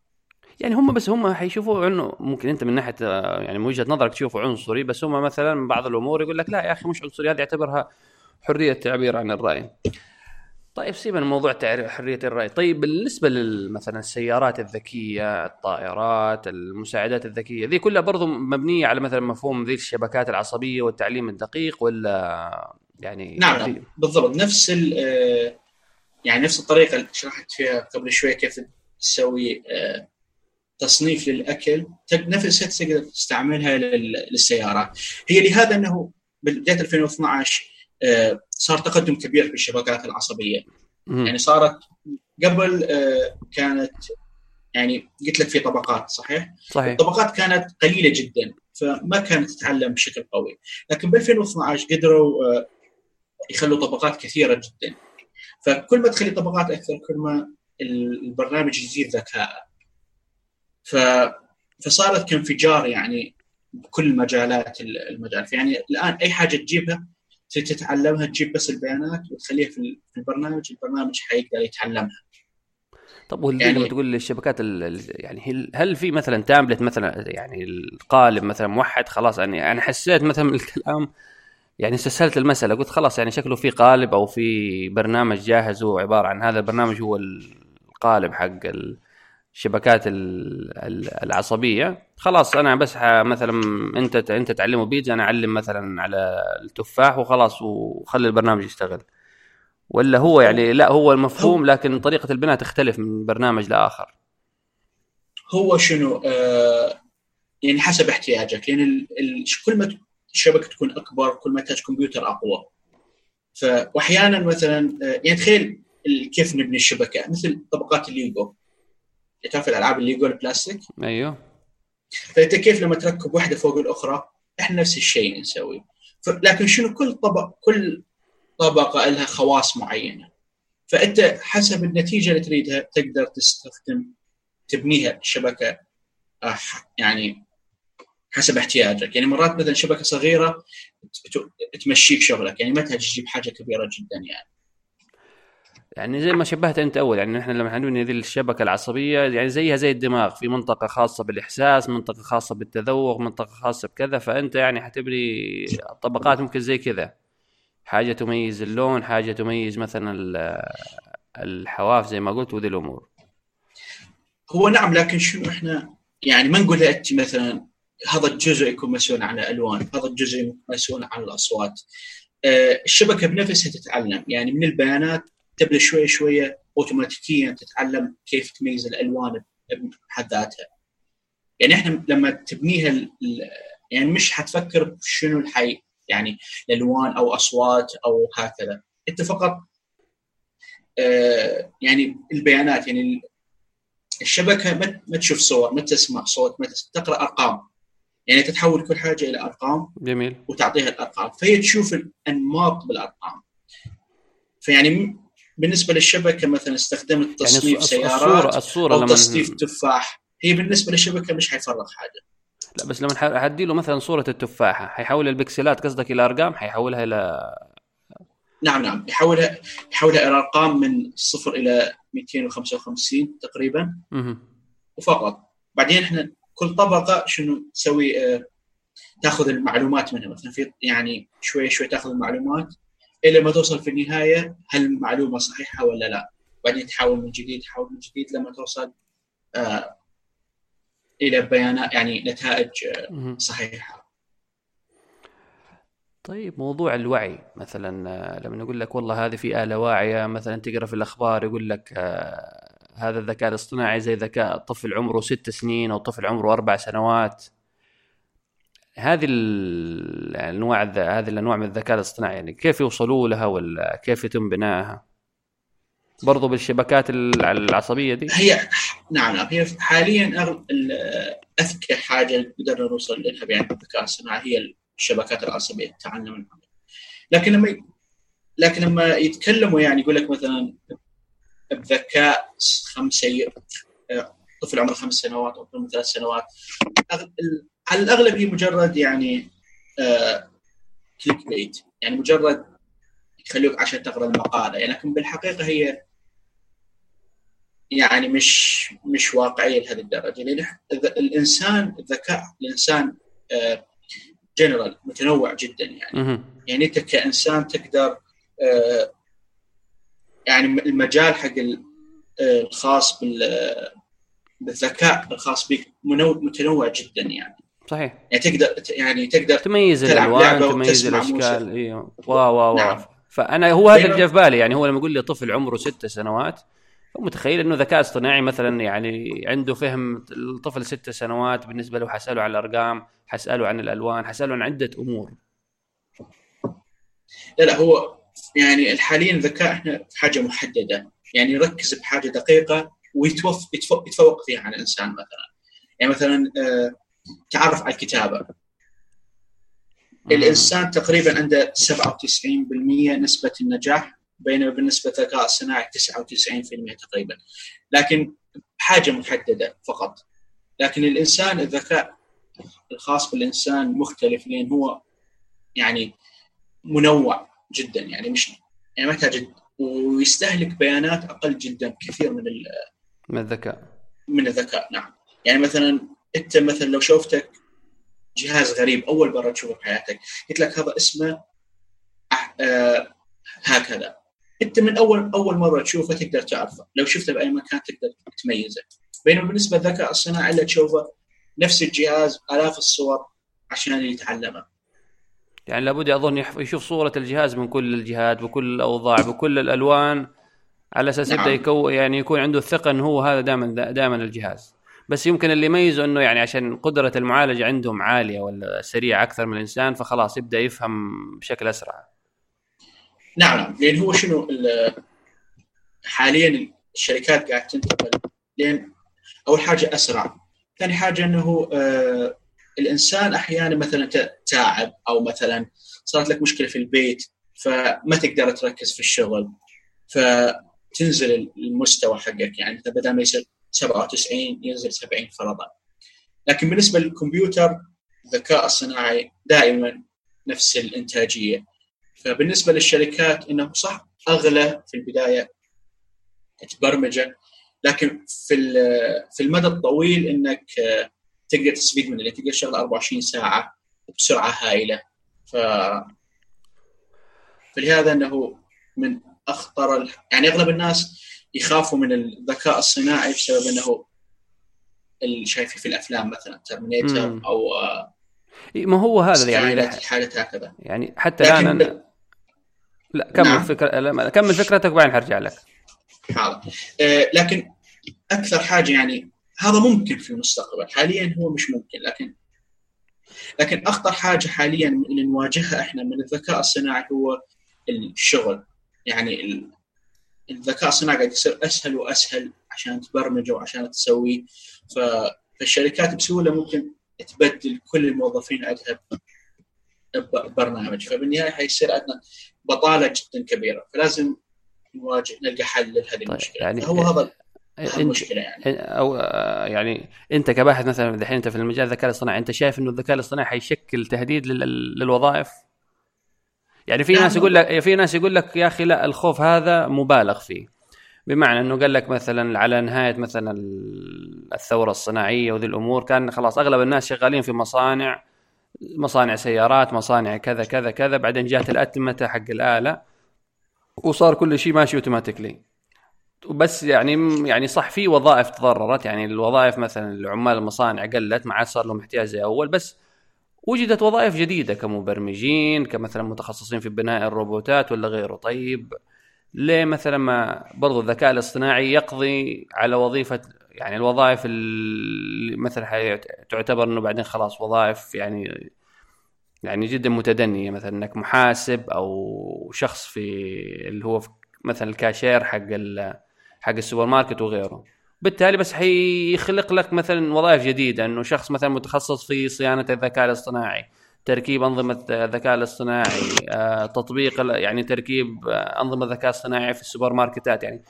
يعني هم بس هم حيشوفوا انه ممكن أنت من ناحية آه، يعني من وجهة نظرك تشوفه عنصري بس هم مثلا من بعض الأمور يقول لك لا يا أخي مش عنصري هذه يعتبرها حرية تعبير عن الرأي. طيب سيبنا من موضوع تعريف حرية الرأي، طيب بالنسبة مثلا السيارات الذكية، الطائرات، المساعدات الذكية، ذي كلها برضو مبنية على مثلا مفهوم ذي الشبكات العصبية والتعليم الدقيق ولا يعني نعم نعم. بالضبط. نفس ال- آه، يعني نفس الطريقة اللي شرحت فيها قبل شوي كيف تسوي آه، تصنيف للأكل. نفسها تقدر تستعملها لل- للسيارات. هي لهذا أنه بداية 2012 آه، صار تقدم كبير في الشبكات العصبية. يعني صارت قبل آه، كانت يعني قلت لك في طبقات صحيح؟ صحيح. الطبقات كانت قليلة جدا فما كانت تتعلم بشكل قوي. لكن ب 2012 قدروا آه، يخلوا طبقات كثيرة جدا. فكل ما تخلي طبقات أكثر كل ما البرنامج يزيد ذكاء. ف فصارت كانفجار يعني بكل مجالات المجال. يعني الآن أي حاجة تجيبها تتعلمها تجيب بس البيانات وتخليها في في البرنامج البرنامج حيقدر يتعلمها. طب واللي يعني لما تقول الشبكات يعني هل في مثلا تابلت مثلا يعني القالب مثلا موحد خلاص يعني أنا حسيت مثلا من الكلام يعني استسهلت المسألة قلت خلاص يعني شكله في قالب أو في برنامج جاهز هو عبارة عن هذا البرنامج هو القالب حق الشبكات العصبية. خلاص أنا بس مثلا أنت أنت تعلمه بيتزا أنا أعلم مثلا على التفاح وخلاص وخلي البرنامج يشتغل. ولا هو يعني لا هو المفهوم لكن طريقة البناء تختلف من برنامج لآخر. هو شنو؟ آه يعني حسب احتياجك. يعني ال ال كل ما الشبكة تكون أكبر كل ما تحتاج كمبيوتر أقوى. ف واحيانا مثلا آه يعني تخيل كيف نبني الشبكة. مثل طبقات الليجو تعرف الألعاب الليجو البلاستيك أيوه. فأنت كيف لما تركب واحدة فوق الأخرى؟ إحنا نفس الشيء نسوي. لكن شنو كل طبق كل طبقة لها خواص معينة. فأنت حسب النتيجة اللي تريدها تقدر تستخدم تبنيها شبكة آه، يعني حسب احتياجك. يعني مرات مثلا شبكة صغيرة تمشيك شغلك. يعني ما تحتاج تجيب حاجة كبيرة جدا يعني. يعني زي ما شبهت أنت أول يعني إحنا لما نقول ذي الشبكة العصبية يعني زيها زي الدماغ في منطقة خاصة بالإحساس منطقة خاصة بالتذوق منطقة خاصة بكذا فأنت يعني حتبني الطبقات ممكن زي كذا. حاجة تميز اللون حاجة تميز مثلا الحواف زي ما قلت وذي الأمور. هو نعم لكن شنو إحنا يعني ما نقول انت مثلا هذا الجزء يكون مسؤول عن الألوان هذا الجزء مسؤول عن الأصوات. آه، الشبكة بنفسها تتعلم. يعني من البيانات تبدا شوي شوية اوتوماتيكيا تتعلم كيف تميز الألوان بحد ذاتها. يعني إحنا لما تبنيها يعني مش حتفكر شنو الحي يعني الألوان أو أصوات أو هكذا. أنت فقط آه يعني البيانات يعني الشبكة ما تشوف صور ما تسمع صوت ما تقرأ أرقام. يعني تتحول كل حاجة إلى أرقام جميل. وتعطيها الأرقام. فهي تشوف الأنماط بالأرقام. فيعني بالنسبة للشبكة مثلا استخدمت يعني تصنيف يعني سيارات الصورة, الصورة أو تصنيف تفاح. هي بالنسبة للشبكة مش حيفرق حاجة. لا بس لما حدي له مثلا صورة التفاحة حيحول البكسلات قصدك إلى أرقام؟ حيحولها إلى نعم نعم. يحولها يحولها إلى أرقام من صفر إلى 255 تقريبا. وفقط. بعدين إحنا كل طبقة شنو تسوي؟ آه تأخذ المعلومات منها. مثلا في يعني شوي شوي تأخذ المعلومات. إلى ما توصل في النهاية هل المعلومه صحيحة ولا لا؟ بعدين تحاول من جديد تحاول من جديد لما توصل آه إلى بيانات يعني نتائج آه صحيحة. طيب موضوع الوعي مثلا آه، لما نقول لك والله هذه في آلة واعية مثلا تقرأ في الأخبار يقول لك آه هذا الذكاء الاصطناعي زي ذكاء طفل عمره ست سنين أو طفل عمره أربع سنوات. هذه الأنواع هذه الأنواع من الذكاء الاصطناعي يعني كيف يوصلوا لها ولا كيف يتم بنائها؟ برضو بالشبكات العصبية دي؟ هي نعم نعم هي حاليا أذكى حاجة قدرنا نوصل لها يعني الذكاء الاصطناعي هي الشبكات العصبية التعلم العملي. لكن لما لكن لما يتكلموا يعني يقول لك مثلا بذكاء خمسة طفل عمره خمس سنوات أو ثلاث سنوات على الأغلب هي مجرد يعني آه كليك بيت يعني مجرد يخلوك عشان تقرأ المقالة. يعني لكن بالحقيقة هي يعني مش مش واقعية لهذه الدرجة. لأن الإنسان الذكاء الإنسان آه جنرال متنوع جدا يعني. يعني أنت كإنسان تقدر آه يعني المجال حق آه، الخاص بالذكاء الخاص بك متنوع جدا يعني. صحيح. يعني تقدر يعني تقدر تميز الألوان تميز الأشكال. أيوه واو واو نعم. فأنا هو هذا اللي في بالي. يعني هو لما يقول لي طفل عمره ست سنوات متخيل إنه ذكاء اصطناعي مثلا يعني عنده فهم الطفل ست سنوات بالنسبة له حسأله عن الأرقام حسأله عن الألوان حسأله عن عدة أمور. لا لا هو يعني حاليا الذكاء إحنا في حاجة محددة. يعني يركز بحاجة دقيقة ويتوفق يتفوق فيها عن الإنسان مثلا. يعني مثلا آه تعرف على الكتابة. الإنسان تقريبا عنده 97% نسبة النجاح بينما بالنسبة للذكاء الصناعي 99% تقريبا. لكن حاجة محددة فقط. لكن الإنسان الذكاء الخاص بالإنسان مختلف لأن هو يعني منوع جدا يعني مش يعني محتاج ويستهلك بيانات أقل جدا بكثير من من الذكاء. من الذكاء نعم. يعني مثلا انت مثلا لو شوفتك جهاز غريب أول مرة تشوفه في حياتك قلت لك هذا اسمه آه هكذا انت من أول أول مرة تشوفه تقدر تعرفه. لو شفته بأي مكان تقدر تميزه. بينما بالنسبة للذكاء الصناعي الا تشوفه نفس الجهاز آلاف الصور عشان يتعلمه. يعني لابد أظن يشوف صورة الجهاز من كل الجهات بكل الأوضاع بكل الألوان على أساس نعم. يبدا يكون يعني يكون عنده الثقه إنه هو هذا دائما دائما الجهاز. بس يمكن اللي يميزه إنه يعني عشان قدرة المعالجة عندهم عالية ولا سريعة أكثر من الإنسان فخلاص يبدأ يفهم بشكل أسرع. نعم لأن هو شنو حاليا الشركات قاعد تنتقل لين أول حاجة أسرع. ثاني حاجة إنه آه الإنسان أحيانا مثلا تعب أو مثلا صارت لك مشكلة في البيت فما تقدر تركز في الشغل فتنزل المستوى حقك. يعني بدل ما يصير 97 ينزل 70 فرضا. لكن بالنسبة للكمبيوتر الذكاء الصناعي دائما نفس الإنتاجية. فبالنسبة للشركات إنه صح أغلى في البداية تبرمجه لكن في في المدى الطويل إنك تقدر تستفيد منه. تقدر تشتغل 24 ساعة بسرعة هائلة. ف فلهذا إنه من أخطر يعني أغلب الناس يخافوا من الذكاء الصناعي بسبب إنه اللي شايفه في الأفلام مثلا ترمينيتر أو ما هو هذا يعني حالة هكذا. يعني حتى الآن أنا... لا كمل نعم. فكرة كمل فكرتك وبعدين حرجع لك. حاضر. آه لكن أكثر حاجة يعني هذا ممكن في المستقبل. حاليا هو مش ممكن لكن لكن أخطر حاجة حاليا اللي نواجهها إحنا من الذكاء الصناعي هو الشغل. يعني الذكاء الصناعي قاعد يصير أسهل وأسهل عشان تبرمجه وعشان تسويه. فالشركات بسهولة ممكن تبدل كل الموظفين عندها برنامج فبالنهاية حيصير عندنا بطالة جدا كبيرة. فلازم نواجه نلقى حل لهذه طيب المشكلة. يعني هو هذا المشكلة يعني. أو يعني أنت كباحث مثلا دحين أنت في المجال الذكاء الاصطناعي أنت شايف إنه الذكاء الاصطناعي حيشكل تهديد للوظائف؟ يعني في نعم. ناس يقول لك في ناس يقول لك يا أخي لا الخوف هذا مبالغ فيه بمعنى إنه قال لك مثلا على نهاية مثلا الثورة الصناعية وذي الأمور كان خلاص أغلب الناس شغالين في مصانع مصانع سيارات مصانع كذا كذا كذا بعدين جات الأتمتة حق الآلة وصار كل شيء ماشي أوتوماتيكلي بس يعني يعني صح في وظائف تضررت يعني الوظائف مثلا العمال المصانع قلت ما عاد صار لهم احتياج زي أول بس وجدت وظائف جديدة كمبرمجين كمثلا متخصصين في بناء الروبوتات ولا غيره. طيب ليه مثلا ما برضو الذكاء الاصطناعي يقضي على وظيفة يعني الوظائف اللي مثلا تعتبر إنه بعدين خلاص وظائف يعني يعني جدا متدنية مثلا إنك محاسب أو شخص في اللي هو في مثلا الكاشير حق حق السوبر ماركت وغيره. بالتالي بس حيخلق لك مثلا وظائف جديدة إنه شخص مثلا متخصص في صيانة الذكاء الاصطناعي تركيب أنظمة الذكاء الاصطناعي آه، تطبيق يعني تركيب آه، أنظمة الذكاء الاصطناعي في السوبر ماركتات. يعني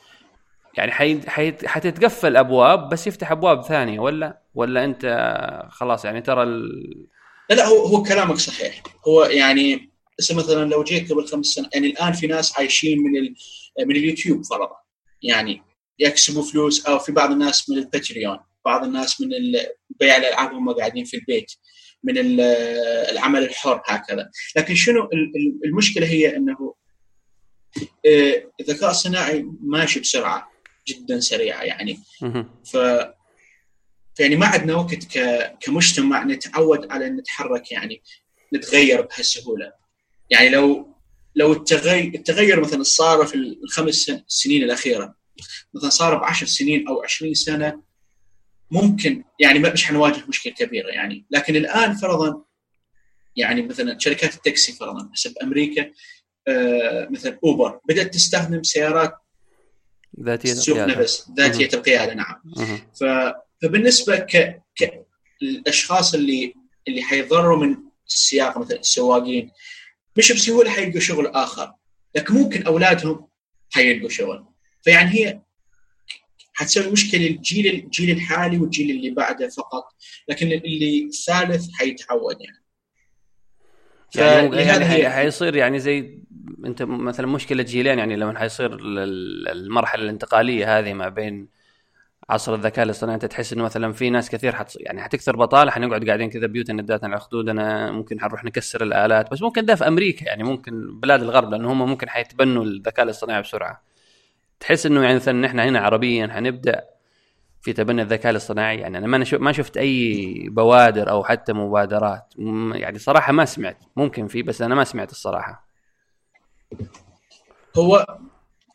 يعني حي... حتتقفل أبواب بس يفتح أبواب ثانية ولا ولا أنت خلاص يعني ترى ال... لا لا هو هو كلامك صحيح. هو يعني مثلا لو جيت قبل خمس سنوات يعني الآن في ناس عايشين من ال... من اليوتيوب فرضا. يعني يكسبوا فلوس أو في بعض الناس من الباتريون بعض الناس من بيع الألعاب هم قاعدين في البيت من العمل الحر هكذا. لكن شنو المشكلة هي إنه آه، الذكاء الصناعي ماشي بسرعة جدا سريعة يعني. ف يعني ما عندنا وقت كمجتمع نتعود على إن نتحرك يعني نتغير بهالسهولة. يعني لو لو التغير التغير مثلا صار في الخمس سنين الأخيرة مثلا صار ب 10 سنين أو 20 سنة ممكن يعني مش حنواجه مشكلة كبيرة يعني. لكن الآن فرضا يعني مثلا شركات التاكسي فرضا حسب أمريكا آه مثلا أوبر بدأت تستخدم سيارات ذاتية القياده نفس ذاتية القياده نعم. فبالنسبة ك... ك الاشخاص اللي اللي حيضروا من السياقه مثلا السواقين مش بسهولة حيلقوا شغل آخر لكن ممكن أولادهم حيلقوا شغل. فيعني هي حتسوي مشكلة للجيل الجيل الحالي والجيل اللي بعده فقط لكن اللي الثالث حيتعود يعني. يعني, يعني حيصير يعني زي أنت مثلا مشكلة جيلين يعني لما حيصير المرحلة الانتقالية هذه ما بين عصر الذكاء الاصطناعي أنت تحس إنه مثلا في ناس كثير حت يعني حتكثر بطالة حنقعد قاعدين كذا بيوتنا نداتنا على خدودنا ممكن حنروح نكسر الآلات بس ممكن ده في أمريكا يعني ممكن بلاد الغرب لأنه هم ممكن حيتبنوا الذكاء الاصطناعي بسرعة. تحس إنه يعني مثلا إحنا هنا عربيا حنبدأ في تبني الذكاء الاصطناعي. يعني أنا ما ما شفت أي بوادر أو حتى مبادرات. يعني صراحة ما سمعت. ممكن في بس أنا ما سمعت الصراحة. هو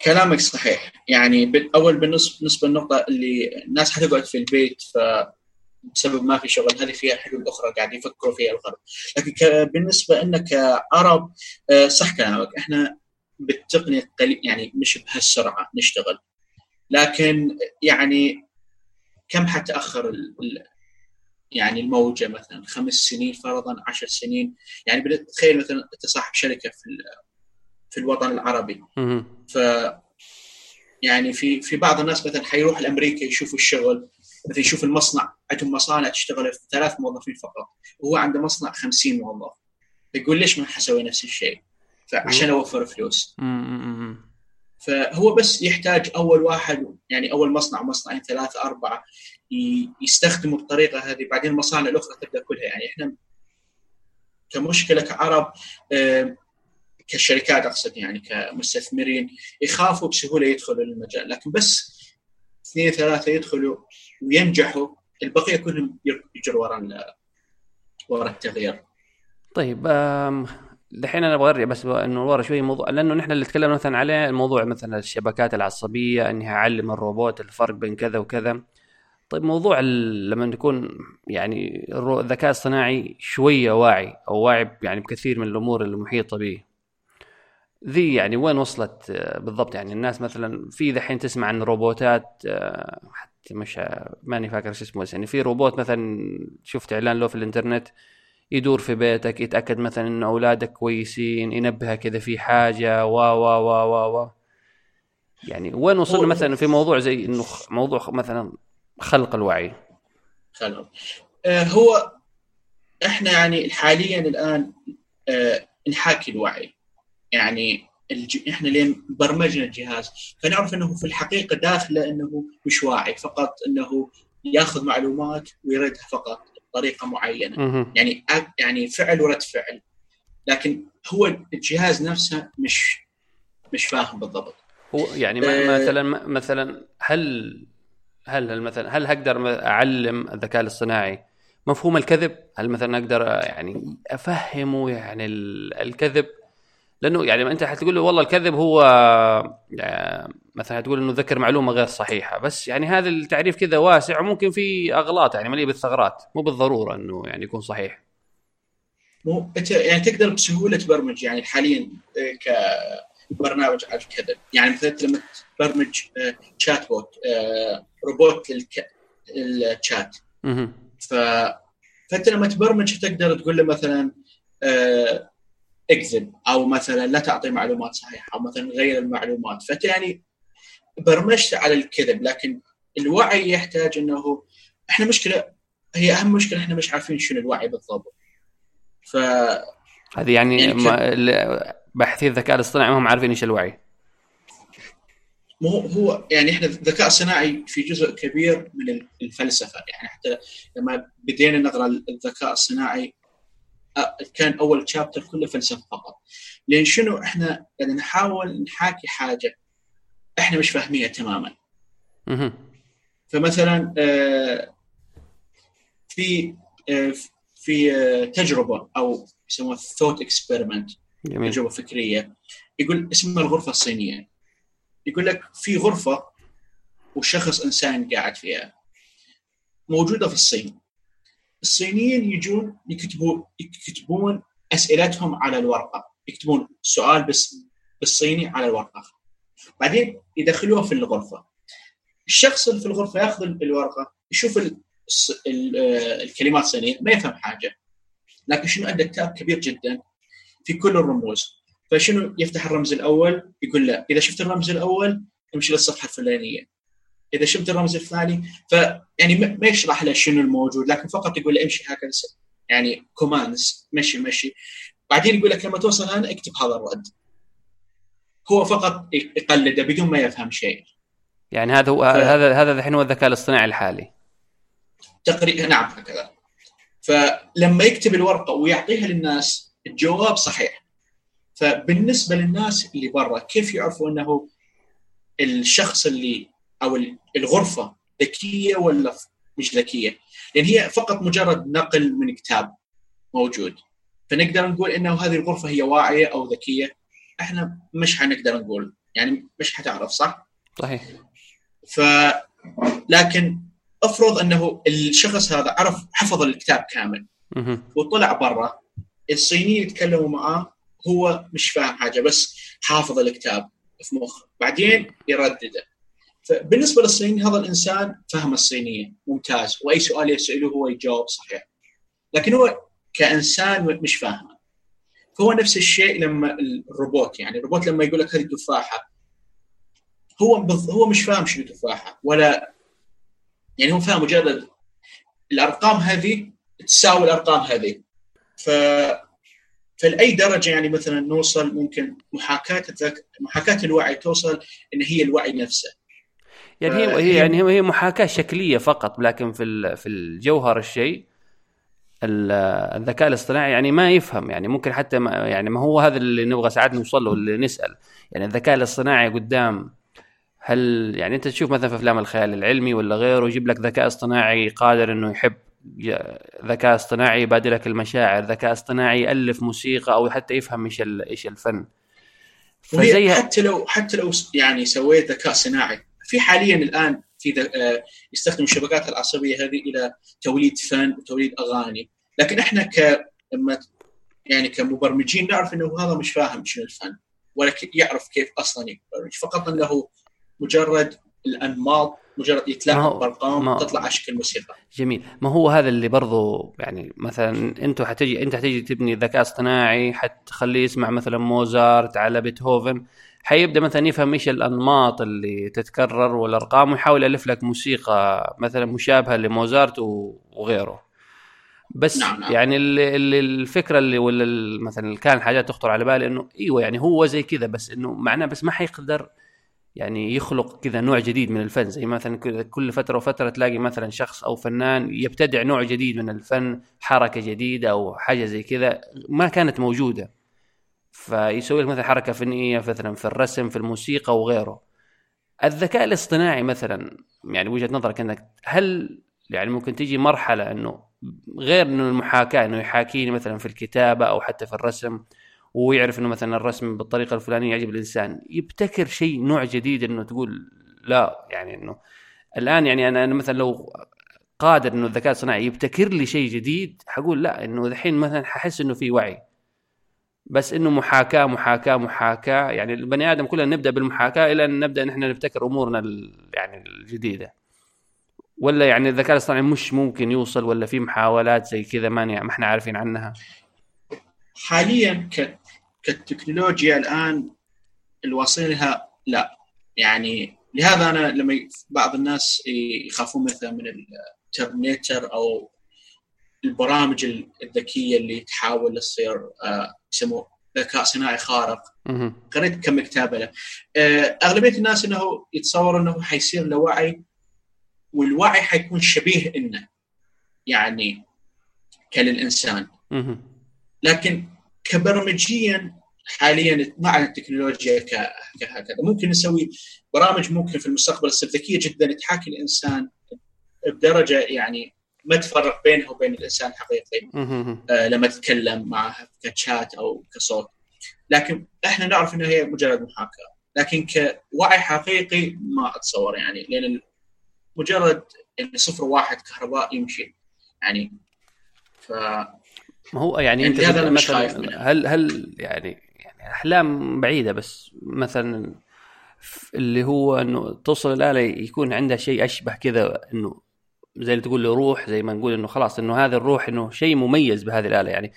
كلامك صحيح. يعني أول بالنسبة للنقطة اللي الناس حتقعد في البيت ف بسبب ما في شغل هذه فيها حلول أخرى قاعد يفكروا فيها الغرب. لكن بالنسبة لنا كعرب آه، صح كلامك. إحنا بالتقنية يعني مش بهالسرعة نشتغل. لكن يعني كم حتأخر يعني الموجة مثلا؟ خمس سنين فرضا؟ عشر سنين؟ يعني تخيل مثلا أنت صاحب شركة في في الوطن العربي. ف يعني في في بعض الناس مثلا حيروح لأمريكا يشوفوا الشغل مثلا يشوف المصنع عندهم مصانع تشتغل في ثلاث موظفين فقط وهو عنده مصنع 50 موظف. يقول ليش ما حسوي نفس الشيء؟ فعشان اوفر فلوس. فهو بس يحتاج أول واحد يعني أول مصنع مصنعين ثلاثة أربعة يستخدموا الطريقة هذه بعدين المصانع الأخرى تبدأ كلها. يعني إحنا كمشكلة كعرب كشركات أقصد يعني كمستثمرين يخافوا بسهولة يدخلوا المجال. لكن بس اثنين ثلاثة يدخلوا وينجحوا البقية كلهم يجروا ورا ورا التغيير. طيب دحين أنا أبغى أرجع بس إنه ورا شوي موضوع لأنه نحن اللي تكلمنا مثلا عليه الموضوع مثلا الشبكات العصبية اني اعلم الروبوت الفرق بين كذا وكذا. طيب موضوع لما نكون يعني الذكاء الصناعي شوية واعي أو واعي يعني بكثير من الأمور المحيطه به. ذي يعني وين وصلت آه، بالضبط؟ يعني الناس مثلا في دحين تسمع عن روبوتات آه، حتى مش ماني فاكر إيش اسمه يعني في روبوت مثلا شفت إعلان له في الإنترنت يدور في بيتك يتأكد مثلا إن أولادك كويسين ينبهك اذا في حاجة و و و و و. يعني وين وصلنا مثلا في موضوع زي إنه موضوع مثلا خلق الوعي؟ خلق. آه هو إحنا يعني حاليا الآن آه نحاكي الوعي. يعني الج... إحنا لين برمجنا الجهاز فنعرف إنه في الحقيقة داخله إنه مش واعي فقط إنه ياخذ معلومات ويردها فقط. بطريقه معينة. يعني يعني فعل ورد فعل. لكن هو الجهاز نفسه مش مش فاهم بالضبط. هو يعني آه مثلا مثلا هل هل مثلا هل هقدر أعلم الذكاء الاصطناعي مفهوم الكذب؟ هل مثلا أقدر يعني أفهمه يعني الكذب؟ لأنه يعني أنت حتقول له والله الكذب هو يعني مثلا تقول إنه ذكر معلومة غير صحيحة. بس يعني هذا التعريف كذا واسع وممكن في أغلاط يعني مليء بالثغرات. مو بالضرورة إنه يعني يكون صحيح. مو أنت يعني تقدر بسهولة تبرمج يعني حاليا آه، كبرنامج على الكذب. يعني مثلا لما تبرمج شات آه، بوت آه، روبوت للشات ف فأنت لما تبرمج تقدر تقول له مثلا إكذب أو مثلا لا تعطي معلومات صحيحة أو مثلا غير المعلومات. فانت يعني برمجت على الكذب لكن الوعي يحتاج إنه إحنا مشكلة هي أهم مشكلة إحنا مش عارفين شنو الوعي بالضبط. ف هذه يعني, يعني باحثي الذكاء الاصطناعي ما هم عارفين إيش الوعي. مو هو يعني إحنا الذكاء الصناعي في جزء كبير من الفلسفة. يعني حتى لما بدينا نقرأ الذكاء الصناعي كان أول شابتر كله فلسفة فقط. لأن شنو؟ إحنا يعني نحاول نحاكي حاجة إحنا مش فاهمينها تماما. فمثلا آه، في آه، في آه، تجربة أو يسموها ثوت اكسبيرمنت تجربة فكرية. يقول اسمها الغرفة الصينية. يقول لك في غرفة وشخص إنسان قاعد فيها موجودة في الصين. الصينيين يجون يكتبون يكتبون أسئلتهم على الورقة. يكتبون سؤال بس بالصيني على الورقة. بعدين يدخلوها في الغرفة. الشخص اللي في الغرفة ياخذ الورقة يشوف ال الكلمات الصينيه ما يفهم حاجة. لكن شنو عنده كتاب كبير جدا في كل الرموز. فشنو يفتح الرمز الأول؟ يقول لا إذا شفت الرمز الأول امشي للصفحه الفلانية. إذا شفت الرمز الثاني فيعني ما يشرح له شنو الموجود لكن فقط يقول له امشي هكذا يعني كوماندز مشي مشي. بعدين يقول لك لما توصل هنا اكتب هذا الرد. هو فقط يقلده بدون ما يفهم شيء. يعني هذا هو هذا هذا الحين هو الذكاء الاصطناعي الحالي. تقريبا نعم هكذا. فلما يكتب الورقة ويعطيها للناس الجواب صحيح. فبالنسبة للناس اللي برا كيف يعرفوا إنه الشخص اللي أو الغرفة ذكية ولا مش ذكية؟ لأن هي فقط مجرد نقل من كتاب موجود فنقدر نقول إنه هذه الغرفة هي واعية أو ذكية إحنا مش حنقدر نقول يعني مش حتعرف صح؟ صحيح ف لكن افرض إنه الشخص هذا عرف حفظ الكتاب كامل. وطلع برا الصينيين يتكلموا معاه هو مش فاهم حاجة بس حافظ الكتاب في مخه بعدين يردده فبالنسبة للصيني هذا الإنسان فهم الصينية ممتاز وأي سؤال يسأله هو يجاوب صحيح. لكن هو كإنسان مش فاهمه. فهو نفس الشيء لما الروبوت يعني الروبوت لما يقول لك هذه تفاحة هو هو مش فاهم شنو تفاحة ولا يعني هو فاهم مجرد الأرقام هذه تساوي الأرقام هذه. ف فلأي درجة يعني مثلا نوصل ممكن محاكاه. محاكاة الوعي توصل إن هي الوعي نفسه. يعني هي هي يعني هي محاكاة شكلية فقط لكن في في الجوهر الشيء ال- الذكاء الاصطناعي يعني ما يفهم يعني ممكن حتى ما يعني ما هو هذا اللي نبغى ساعات نوصل له اللي نسأل. يعني الذكاء الاصطناعي قدام هل يعني أنت تشوف مثلا في أفلام الخيال العلمي ولا غيره يجيب لك ذكاء اصطناعي قادر إنه يحب ذكاء اصطناعي يبادل لك المشاعر ذكاء اصطناعي يألف موسيقى أو حتى يفهم إيش إيش الفن. فزي حتى لو حتى لو يعني سويت ذكاء صناعي في حاليا الآن في آه، يستخدم الشبكات العصبية هذه إلى توليد فن وتوليد أغاني. لكن إحنا ك لما يعني كمبرمجين نعرف إنه هذا مش فاهم شنو الفن ولا يعرف كيف أصلا يبرمج. فقط إنه مجرد الأنماط مجرد يتلاعب بارقام تطلع على شكل موسيقى. جميل. ما هو هذا اللي برضو يعني مثلا أنتوا حتجي أنت حتجي تبني ذكاء اصطناعي حتخليه يسمع مثلا موزارت على بيتهوفن. حيبدأ مثلا يفهم إيش الأنماط اللي تتكرر والأرقام ويحاول يألف لك موسيقى مثلا مشابهة لموزارت وغيره. بس نعم، نعم. يعني اللي الفكرة اللي ولا مثلا اللي كان حاجات تخطر على بالي إنه إيوه يعني هو زي كذا بس إنه معناه بس ما حيقدر يعني يخلق كذا نوع جديد من الفن. زي مثلا كل- كل فترة وفترة تلاقي مثلا شخص أو فنان يبتدع نوع جديد من الفن حركة جديدة أو حاجة زي كذا ما كانت موجودة. فيسوي لك مثلا حركة فنية مثلا في الرسم في الموسيقى وغيره. الذكاء الاصطناعي مثلا يعني وجهة نظرك أنك هل يعني ممكن تيجي مرحلة إنه غير إنه المحاكاة إنه يحاكيني مثلا في الكتابة أو حتى في الرسم ويعرف إنه مثلا الرسم بالطريقة الفلانية يعجب الإنسان يبتكر شيء نوع جديد إنه تقول لا يعني إنه الآن يعني أنا أنا مثلا لو قادر إنه الذكاء الصناعي يبتكر لي شيء جديد حقول لا إنه الحين مثلا ححس إنه في وعي. بس إنه محاكاة محاكاة محاكاة. يعني البني آدم كلنا نبدأ بالمحاكاة إلى أن نبدأ نحن نبتكر أمورنا يعني الجديدة. ولا يعني الذكاء الاصطناعي مش ممكن يوصل ولا في محاولات زي كذا ما ما إحنا عارفين عنها. حاليا ك... كالتكنولوجيا الآن الواصلها لا. يعني لهذا أنا لما بعض الناس يخافون مثلا من الترمينيتر أو البرامج ال- الذكية اللي تحاول تصير آه، يسموه ذكاء صناعي خارق. قريت كم كتاب له آه، أغلبية الناس إنه يتصور إنه حيصير له وعي والوعي حيكون شبيه إنه يعني كالانسان. لكن كبرمجيا حاليا مع التكنولوجيا كهكذا ممكن نسوي برامج ممكن في المستقبل تصير ذكية جدا تحاكي الإنسان بدرجة يعني ما تفرق بينه وبين الإنسان الحقيقي. آه، لما تتكلم معه كشات أو كصوت لكن إحنا نعرف إنها هي مجرد محاكاة لكن كوعي حقيقي ما أتصور يعني لأن مجرد إن صفر واحد كهرباء يمشي يعني ف ما هو يعني يعني أنت خايف مثلا. هل هل يعني يعني أحلام بعيدة بس مثلا اللي هو إنه توصل الآلة يكون عندها شيء أشبه كذا إنه زي اللي تقول له روح زي ما نقول إنه خلاص إنه هذا الروح إنه شيء مميز بهذه الآلة. يعني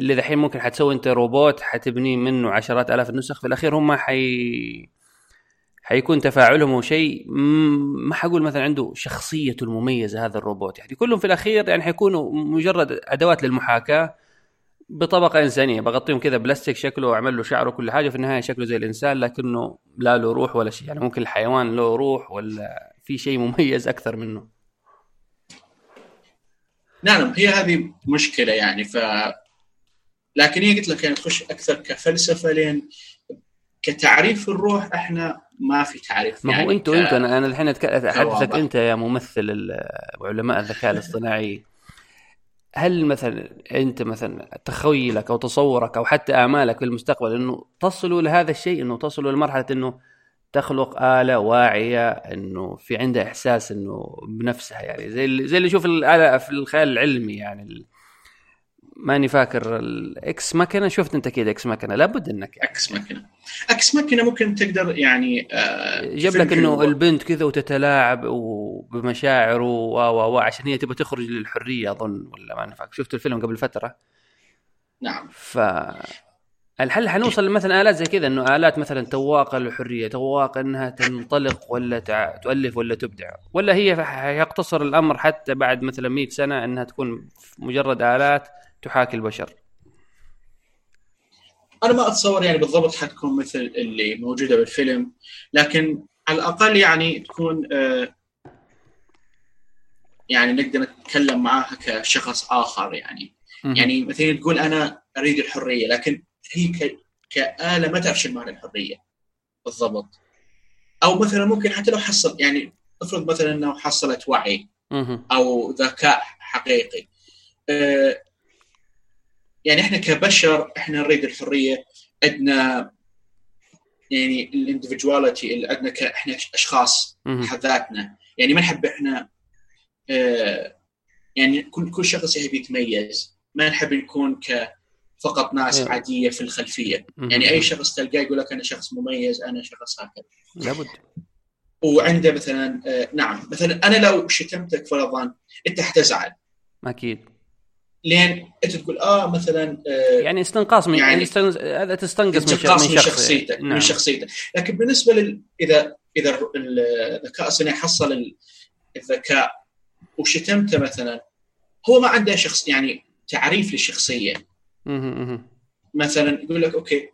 اللي دحين ممكن حتسوي أنت روبوت حتبني منه عشرات آلاف النسخ في الأخير هم حي حيكون تفاعلهم وشيء م- ما حقول مثلا عنده شخصيته المميزة هذا الروبوت. يعني كلهم في الأخير يعني حيكونوا مجرد أدوات للمحاكاة بطبقة إنسانية. بغطيهم كذا بلاستيك شكله واعمل له شعره وكل حاجة في النهاية شكله زي الإنسان لكنه لا له روح ولا شيء. يعني ممكن الحيوان له روح ولا في شيء مميز أكثر منه. نعم هي هذه مشكلة يعني ف لكن هي قلت لك يعني تخش أكثر كفلسفة لين كتعريف الروح إحنا ما في تعريف ما يعني هو أنتوا ك- أنتوا أنا أنا الحين كواضح. أنت يا ممثل علماء الذكاء الاصطناعي هل مثلا أنت مثلا تخيلك أو تصورك أو حتى آمالك في المستقبل إنه تصلوا لهذا الشيء إنه تصلوا لمرحلة إنه تخلق آلة واعية إنه في عندها إحساس إنه بنفسها يعني. زي اللي زي اللي يشوف الآلة في الخيال العلمي يعني. ماني فاكر ال Ex Machina. شفت أنت كذا Ex Machina. لابد إنك يعني Ex Machina. Ex Machina ممكن تقدر يعني آه، جاب لك إنه. البنت كذا وتتلاعب وبمشاعره و و و عشان هي تبغى تخرج للحرية أظن ولا ما نفعك. شفت الفيلم قبل فترة؟ نعم. ف الحل حنوصل مثلا آلات زي كذا إنه آلات مثلا تواقه للحريه تواقه إنها تنطلق ولا تع... تؤلف ولا تبدع؟ ولا هي يقتصر الأمر حتى بعد مثلا 100 سنة إنها تكون مجرد آلات تحاكي البشر؟ أنا ما أتصور يعني بالضبط حتكون مثل اللي موجودة بالفيلم لكن على الأقل يعني تكون آه، يعني نقدر نتكلم معاها كشخص آخر يعني. يعني مثلا تقول أنا أريد الحرية لكن هي ك... كآلة ما تعرف شو معنى الحرية بالضبط أو مثلا ممكن حتى لو حصل يعني افرض مثلا إنه حصلت وعي. أو ذكاء حقيقي آه، يعني إحنا كبشر إحنا نريد الحرية عندنا يعني الاندفجواليتي اللي عندنا إحنا أشخاص. حد ذاتنا يعني ما نحب إحنا آه، يعني كل كل شخص يحب يتميز ما نحب نكون ك فقط ناس إيه. عادية في الخلفية مهم. يعني أي شخص تلقاه يقول لك أنا شخص مميز أنا شخص هكذا لابد وعنده مثلا آه، نعم مثلا أنا لو شتمتك فرضا أنت حتزعل أكيد لين أنت تقول آه مثلا آه، يعني استنقاص من يعني يعني. هذا تستنقص من, من شخص شخصيتك نعم. من شخصيتك لكن بالنسبة لل اذا إذا الذكاء الصناعي حصل ال- الذكاء وشتمته مثلا هو ما عنده شخص يعني تعريف للشخصية. مثلا يقول لك أوكي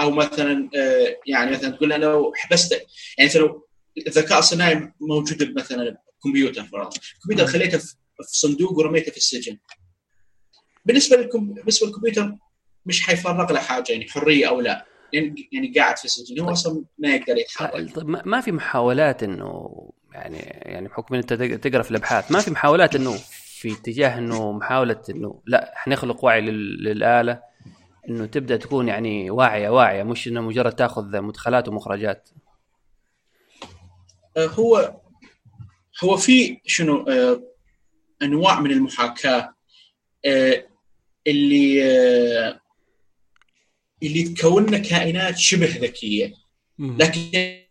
أو مثلا آه، يعني مثلا تقول أنا لو حبستك يعني مثلا لو الذكاء الصناعي موجود مثلا كمبيوتر فرضا الكمبيوتر. خليته في صندوق ورميته في السجن. بالنسبة للكم بالنسبة للكمبيوتر مش حيفرق له حاجة يعني حرية أو لا. يعني يعني قاعد في السجن هو أصلا ما يقدر يتحرك. طيب ما في محاولات إنه يعني يعني بحكم ان أنت تق- تقرأ في الأبحاث ما في محاولات إنه في اتجاه إنه محاولة إنه لا حنخلق وعي لل- للآلة إنه تبدأ تكون يعني واعية واعية مش إنه مجرد تأخذ مدخلات ومخرجات. آه، هو هو في شنو آه، أنواع من المحاكاة آه، اللي آه، اللي تكون لنا كائنات شبه ذكية. لكن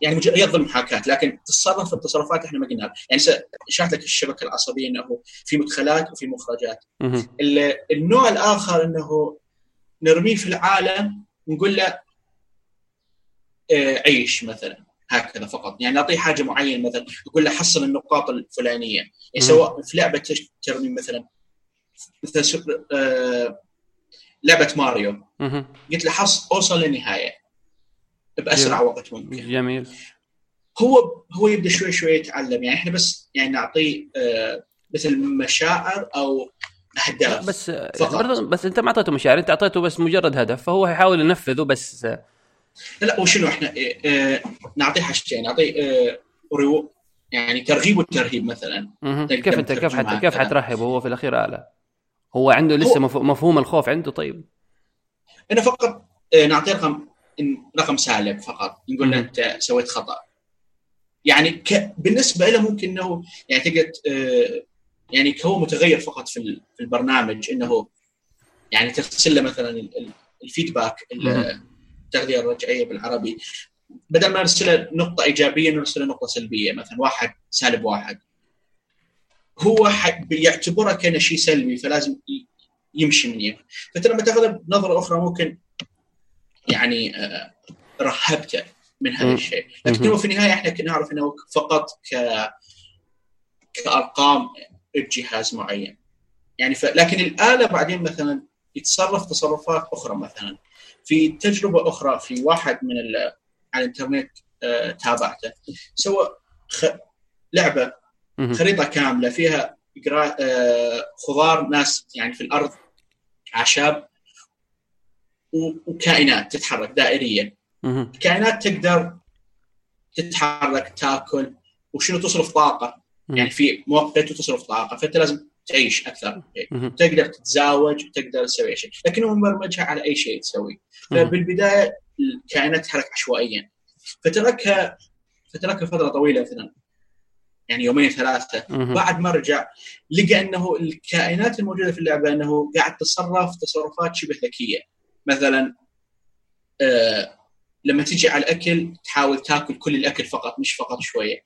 يعني مجرد المحاكاه لكن تتصرف التصرفات إحنا ما قلنا يعني شرحت لك الشبكة العصبية إنه في مدخلات وفي مخرجات. النوع الآخر إنه نرميه في العالم ونقول له آه، عيش مثلا هكذا فقط. يعني نعطيه حاجة معينة مثلا نقول له حصل النقاط الفلانية. يعني. سواء في لعبة ترمي مثلا مثل سوبر- آه، لعبة ماريو. قلت له حص أوصل للنهاية. بأسرع وقت ممكن. جميل. هو هو يبدأ شوي شوي يتعلم. يعني إحنا بس يعني نعطيه آه، مثل مشاعر أو أهداف بس فقط. برضه بس أنت ما أعطيته مشاعر أنت أعطيته بس مجرد هدف فهو يحاول ينفذه بس. لا وشنو إحنا آه، آه، نعطيه حاجتين. نعطيه يعني ترغيب وترهيب مثلا. كيف أنت كيف حت... كيف. حترهب هو في الأخير اله هو عنده لسه هو- مف... مفهوم الخوف عنده طيب؟ أنا فقط نعطيه رقم رقم سالب فقط نقول له. أنت سويت خطأ. يعني ك... بالنسبة له ممكن إنه يعني تقدر آه، يعني هو متغير فقط في ال- في البرنامج إنه يعني ترسل له مثلا ال- ال- الفيدباك ال- التغذية الرجعية بالعربي. بدل ما نرسله نقطة إيجابية نرسله نقطة سلبية. مثلا واحد سالب واحد. هو بيعتبرها كأنه شيء سلبي فلازم يمشي من يمه فأنت لما تاخذها بنظرة أخرى ممكن يعني آه، رهبته من هذا. الشيء لكن. هو في النهاية إحنا كنا نعرف إنه فقط ك كأرقام بجهاز معين يعني ف... لكن الآلة بعدين مثلا يتصرف تصرفات أخرى مثلا في تجربة أخرى في واحد من على الإنترنت آه، تابعته سوى خ... لعبة خريطة كاملة فيها آه، خضار ناس يعني في الأرض أعشاب وكائنات تتحرك دائريا. الكائنات تقدر تتحرك تاكل وشنو تصرف طاقة؟ يعني في مؤقت وتصرف طاقة فأنت لازم تعيش أكثر. تقدر تتزاوج وتقدر تسوي شيء. لكن هو مبرمجها على أي شيء تسوي. فبالبداية الكائنات تتحرك عشوائيا. فتركها فتركها فترة طويلة مثلا. يعني يومين ثلاثة. بعد ما رجع لقى أنه الكائنات الموجودة في اللعبة أنه قاعد تتصرف تصرفات شبه ذكية. مثلا آه لما تجي على الأكل تحاول تاكل كل الأكل فقط مش فقط شوية.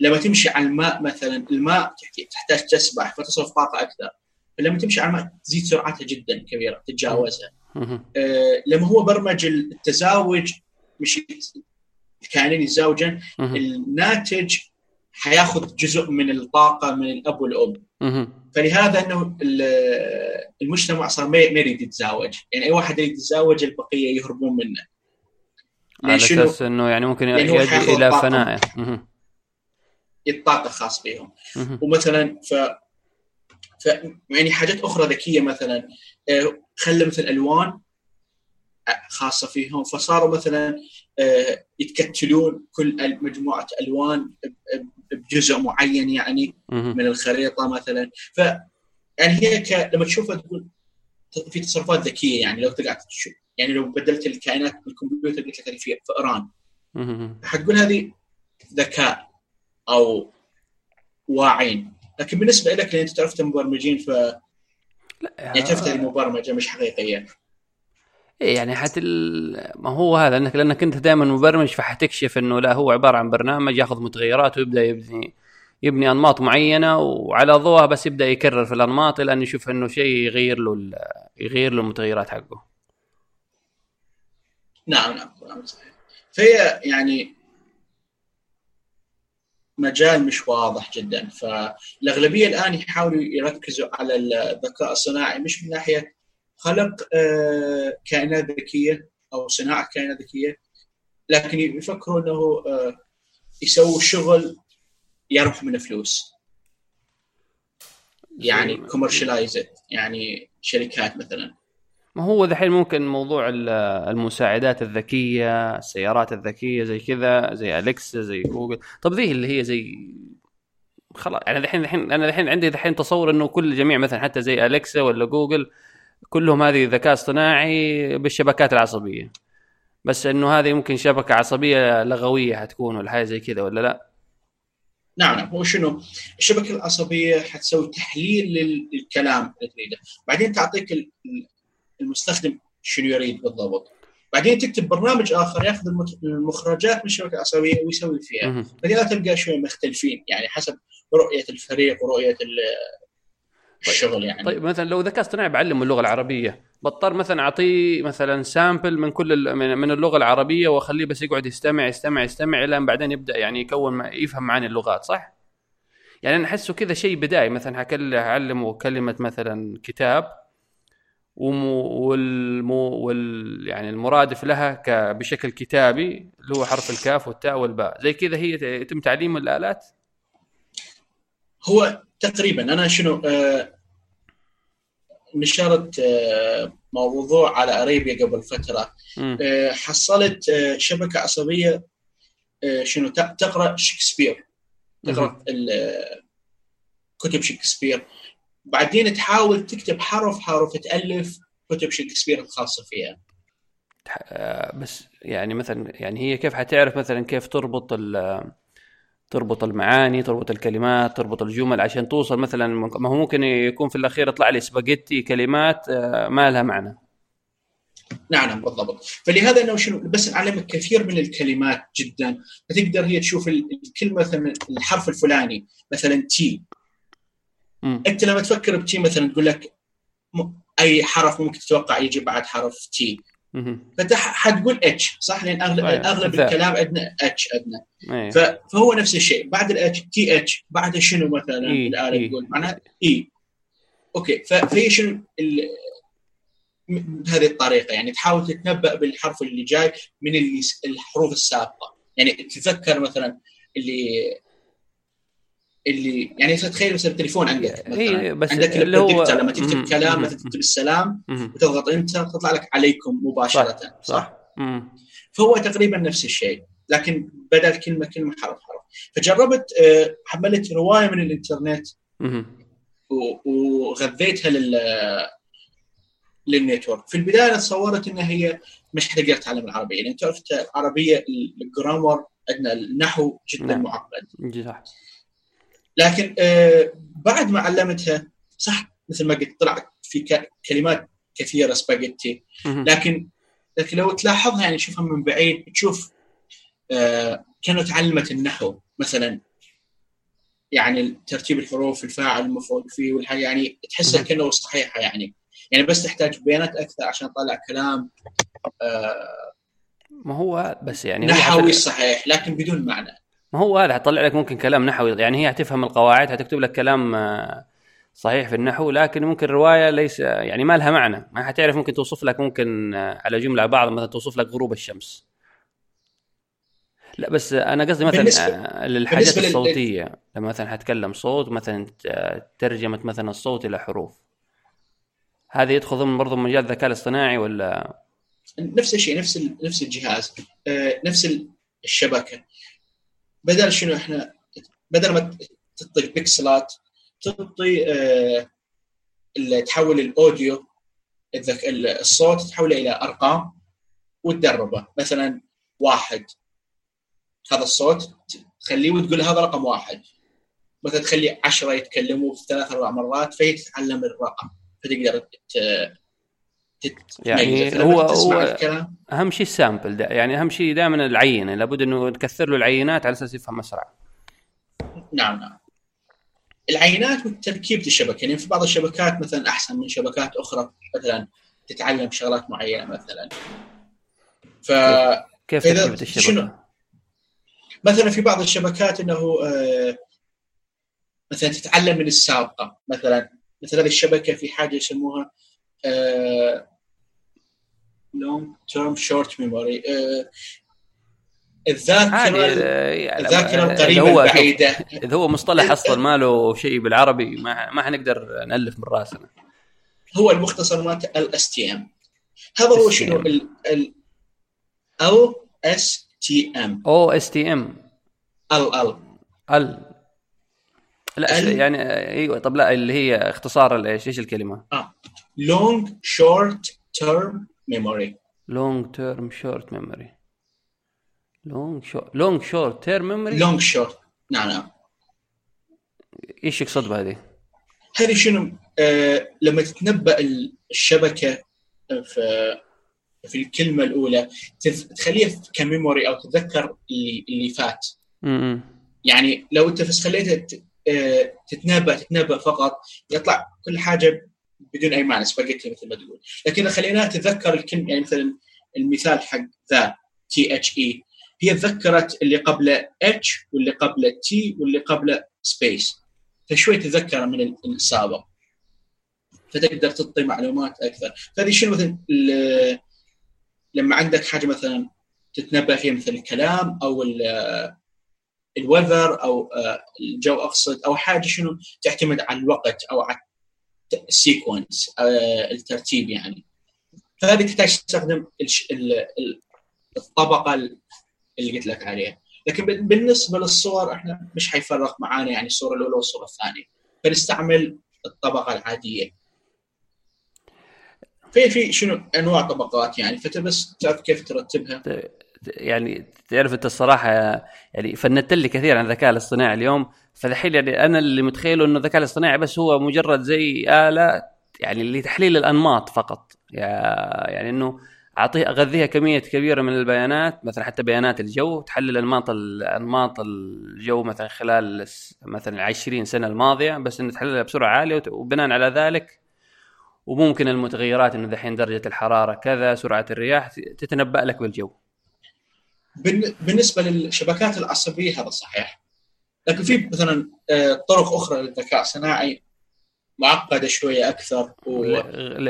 لما تمشي على الماء مثلا الماء تحتاج تسبح فتصرف طاقة أكثر. فلما تمشي على الماء تزيد سرعتها جدا كبيرة تتجاوزها. آه لما هو برمج التزاوج مش الكائنين يتزاوجن الناتج حياخذ جزء من الطاقة من الأب والأم. فلهذا إنه المجتمع صار ما يريد يتزاوج. يعني أي واحد يريد يتزاوج البقية يهربون منه. على أساس إنه يعني ممكن يؤدي إلى فنائه الطاقة خاص بهم. ومثلا ف ف يعني حاجات أخرى ذكية مثلا آه، خلى مثل ألوان خاصة فيهم. فصاروا مثلا آه، يتكتلون كل مجموعة ألوان بجزء معين يعني من الخريطة مثلا. ف يعني هي ك... لما تشوفها تقول في تصرفات ذكية يعني لو تقعد تشوف. يعني لو بدلت الكائنات بالكمبيوتر قلت لك في فئران حتقول هذه ذكاء أو واعين. لكن بالنسبة لك لأن أنت تعرف مبرمجين ف لا يعني تعرف مبرمجة مش حقيقية. إيه يعني حت ما هو هذا انك لأنك أنت دائما مبرمج فحتكشف إنه لا هو عبارة عن برنامج ياخذ متغيرات ويبدأ يبني يبني أنماط معينة وعلى ضوءها بس يبدأ يكرر في الأنماط إلى ان يشوف إنه شيء يغير له يغير له المتغيرات حقه. نعم نعم نعم صحيح. فهي يعني مجال مش واضح جدا فالأغلبية الآن يحاولوا يركزوا على الذكاء الصناعي مش من ناحية خلق آه، كائنات ذكية أو صناعة كائنات ذكية لكن يفكروا إنه آه، يسووا شغل يربح منه فلوس. يعني كوميرشلايز يعني شركات مثلا. ما هو ذحين ممكن موضوع المساعدات الذكية السيارات الذكية زي كذا زي أليكسا زي جوجل. طب ذي اللي هي زي خلاص يعني الحين الحين أنا الحين عندي الحين تصور إنه كل جميع مثلا حتى زي أليكسا ولا جوجل كلهم هذه ذكاء اصطناعي بالشبكات العصبية بس إنه هذه ممكن شبكة عصبية لغوية حتكون ولا حاجة زي كذا ولا لا؟ نعم نعم هو شنو؟ الشبكة العصبية حتسوي تحليل للكلام اللي تريده، بعدين تعطيك المستخدم شنو يريد بالضبط. بعدين تكتب برنامج آخر ياخذ المخرجات من الشبكة العصبية ويسوي فيها، فلذا تلقى شوي مختلفين يعني حسب رؤية الفريق ورؤية. الشغل يعني. طيب مثلا لو ذكاء اصطناعي بعلمه اللغة العربية بضطر مثلا أعطيه مثلا سامبل من كل من اللغة العربية وأخليه بس يقعد يستمع يستمع يستمع إلى بعدين يبدأ يعني يكون يفهم معاني اللغات صح؟ يعني أنا أحسه كذا شيء بدائي مثلا اعلمه كلمة مثلا كتاب ومو والمو وال يعني المرادف لها ك بشكل كتابي اللي هو حرف الكاف والتاء والباء. زي كذا هي يتم تعليم الآلات؟ هو تقريبا. أنا شنو آه نشرت آه موضوع على أريبيا قبل فترة. آه حصلت شبكة عصبية شنو تقرأ شكسبير. تقرأ كتب شكسبير. بعدين تحاول تكتب حرف حرف تألف كتب شكسبير الخاصة فيها. بس يعني مثلا يعني هي كيف حتعرف مثلا كيف تربط تربط المعاني تربط الكلمات تربط الجمل عشان توصل مثلا ما هو ممكن يكون في الأخير يطلع لي سباجيتي كلمات آه، ما لها معنى. نعم نعم بالضبط. فلهذا انه شنو بس نعلمك كثير من الكلمات جدا. فتقدر هي تشوف الكلمة مثلا الحرف الفلاني مثلا T م. أنت لما تفكر ب T مثلا تقول لك أي حرف ممكن تتوقع يجي بعد حرف T فأنت حتقول H صح؟ لأن اغلب طيب. أغلب الكلام عندنا H عندنا. أيه. فهو نفس الشيء. بعد ال H T H بعد شنو مثلا؟ إيه. الاله تقول معناها E. Okay. فهي شنو؟ م- بهذه الطريقة. يعني تحاول تتنبأ بالحرف اللي جاي من اللي الحروف السابقة. يعني تتذكر مثلا اللي اللي يعني تخيل مثلا التليفون عندك مثلا إيه، بس عندك اللي هو- لما تكتب كلام. مثلا تكتب السلام. وتضغط enter تطلع لك عليكم مباشرة صح, صح مم. فهو تقريبا نفس الشيء لكن بدل كلمة كلمة حرف حرف فجربت آه، حملت رواية من الإنترنت وغذيتها لل لل network في البداية تصورت انها هي مش حتقدر تتعلم العربية لأن تعرف أنت العربية ال grammar عندنا النحو جدا نعم. معقد صح لكن آه، بعد ما علمتها صح مثل ما قلت طلعت في كلمات كثيرة سباجيتي. لكن لكن لو تلاحظها يعني تشوفها من بعيد تشوف آه كأنه تعلمت النحو مثلا يعني ترتيب الحروف الفاعل المفعول فيه والحاجة يعني تحسها. كأنه صحيحة يعني يعني بس تحتاج بيانات أكثر عشان تطلع كلام آه ما هو بس يعني نحوي صحيح لكن بدون معنى ما هو هذا حتطلع لك ممكن كلام نحوي يعني هي حتفهم القواعد حتكتب لك كلام آه، صحيح في النحو لكن ممكن رواية ليس يعني ما لها معنى. ما حتعرف ممكن توصف لك ممكن آه، على جملة بعض مثلا توصف لك غروب الشمس. لا بس أنا قصدي مثلا بالنسبة- آه، للحاجات بالنسبة لل- الصوتية. لما مثلا حتكلم صوت مثلا ترجمة مثلا الصوت إلى حروف. هذا يدخل ضمن برضه مجال الذكاء الاصطناعي ولا؟ نفس الشيء نفس نفس الجهاز نفس ال- الشبكة. بدل شنو إحنا بدل ما تعطي بكسلات تعطي ال- تحول الأوديو الصوت تحوله إلى أرقام وتدربه. مثلا واحد هذا الصوت تخليه وتقول هذا رقم واحد. مثلا تخلي عشرة يتكلموا ثلاث أربع مرات فيتعلم الرقم فتقدر يعني. فلما هو- هو- الكلام أهم شيء السامبل ده يعني أهم شيء دائما العينة لابد إنه تكثر له العينات على أساس يفهم اسرع نعم نعم العينات وتركيبة الشبكة يعني في بعض الشبكات مثلا أحسن من شبكات أخرى مثلا تتعلم شغلات معينة مثلا فمثلا كيف تركيبة الشبكة؟ شنو؟ في بعض الشبكات أنه آه، مثلا تتعلم من السابقة مثلا مثل هذه الشبكة في حاجة يسموها long term short memory الذاكرة إذا القريبة هو- شوف، البعيدة إذا هو مصطلح أصلا ما له شيء بالعربي ما ما حنقدر نألف من رأسنا. هو المختصر مالته LSTM هذا هو شنو. ال ال ال اس تي ام أو اس تي ام ال ال. ال. لا يعني إيوه طب لا اللي هي اختصار إيش إيش الكلمة؟ long short term memory long term short memory long short long short term memory long short نعم نعم إيش يقصد بهذه؟ هذه شنو؟ آه لما تتنبأ ال- الشبكه في في الكلمة الأولى تف- تخليها ك memory أو تتذكر اللي اللي فات. م- م. يعني لو أنت بس خليتها آه، تتنبأ تتنبأ فقط يطلع كل حاجة بدون أي معنى سباجيتي مثل ما تقول. لكن اذا خليناها تتذكر الكلمة يعني مثلا المثال حق ذا T H E هي تذكرت اللي قبله H واللي قبله T واللي قبله space فشوي تتذكر من ال- السابق. فتقدر تعطي معلومات أكثر. فهذه شنو مثلا لما عندك حاجة مثلا تتنبأ فيها مثل الكلام أو ال- الوذر أو آه، الجو أقصد أو حاجة شنو تعتمد على الوقت أو على السيكونس الترتيب يعني. فهذه تحتاج تستخدم الطبقة اللي قلت لك عليها. لكن بال- بالنسبة للصور إحنا مش حيفرق معانا يعني الصورة الأولى والصورة الثانية. فنستعمل الطبقة العادية. في في شنو؟ أنواع طبقات يعني فانت بس تعرف كيف ترتبها يعني تعرف انت الصراحة يعني فندت لي كثير عن الذكاء الاصطناعي اليوم فالحين يعني أنا اللي متخيله إنه الذكاء الاصطناعي بس هو مجرد زي آلة يعني لتحليل الأنماط فقط. يعني إنه اعطيها أغذيها كمية كبيرة من البيانات مثلا حتى بيانات الجو تحلل أنماط أنماط الجو مثلا خلال مثلا 20 سنة الماضية بس إنه تحللها بسرعة عالية وبناء على ذلك وممكن المتغيرات إنه دحين درجة الحرارة كذا سرعة الرياح تتنبأ لك بالجو. بالنسبة للشبكات العصبية هذا صحيح. لكن في مثلا آه، طرق أخرى للذكاء الصناعي معقدة شوية أكثر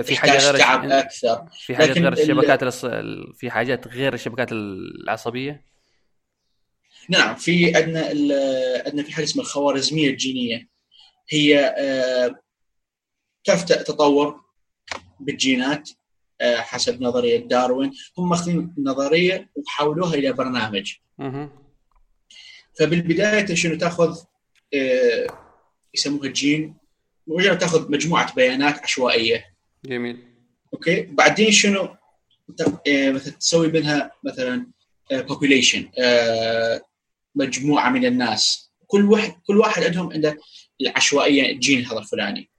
في حاجة غير تعب أكثر. في حاجات غير ال- الشبكات الص... ال- في حاجات غير الشبكات العصبية؟ نعم في عندنا عندنا في حاجة اسمها الخوارزمية الجينية. هي آه، كيف ت- تطور بالجينات؟ آه، حسب نظرية داروين. هم ماخذين النظريه وحولوها إلى برنامج. فبالبداية شنو تأخذ؟ آه، يسموها الجين مجرد تأخذ مجموعة بيانات عشوائية. جميل. Okay؟ بعدين شنو؟ آه، مثلا تسوي منها مثلا population آه، مجموعة من الناس. كل واحد كل واحد عندهم عنده العشوائية الجين هذا الفلاني.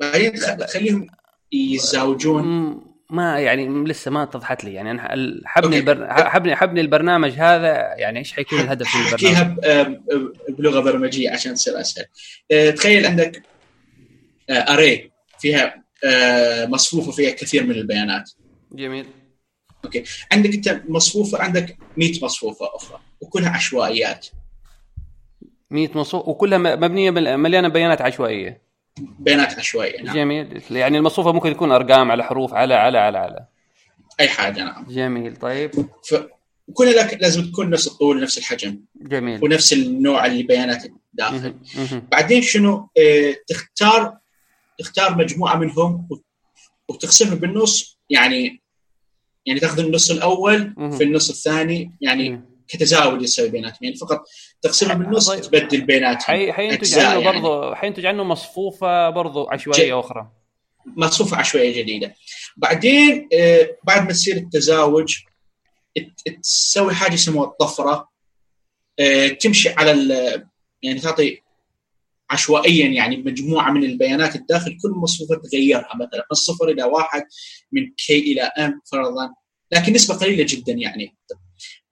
بعدين تخ- تخليهم يتزاوجون. ما يعني لسه ما اتضحت لي. يعني أنا حبني. البر... حبني حبني البرنامج هذا. يعني إيش حيكون الهدف من البرنامج؟ احكيها بلغة برمجية عشان تصير أسهل. آه، تخيل عندك اري فيها آه، مصفوفة فيها كثير من البيانات. جميل. عندك أنت مصفوفة عندك 100 مصفوفة أخرى وكلها عشوائيات. 100 مصفوف وكلها مبنية مليانة بيانات عشوائية. بيانات عشوائيه نعم. جميل. يعني المصفوفه ممكن يكون أرقام على حروف على على على على. أي حاجة نعم. جميل. طيب. ف وكلها لك لازم تكون نفس الطول نفس الحجم. جميل. ونفس النوع اللي بيانات داخل. بعدين شنو؟ آه، تختار تختار مجموعة منهم و- وتقسمها بالنص يعني يعني تاخذ النص الأول مهم. في النص الثاني يعني مهم. كتزاوج يسوي بيناتهم. يعني فقط تقسمها بالنص. تبدل بيناتهم. حي... حينتج عنه يعني. برضه حينتج عنه مصفوفة برضه عشوائية أخرى. مصفوفة عشوائية جديدة. بعدين آه، بعد ما تصير التزاوج تسوي حاجة يسموها الطفرة. آه، تمشي على ال- يعني تعطي عشوائيا يعني مجموعة من البيانات الداخل. كل مصفوفة تغيرها مثلا. من صفر إلى واحد من كي إلى ام فرضا. لكن نسبة قليلة جدا يعني.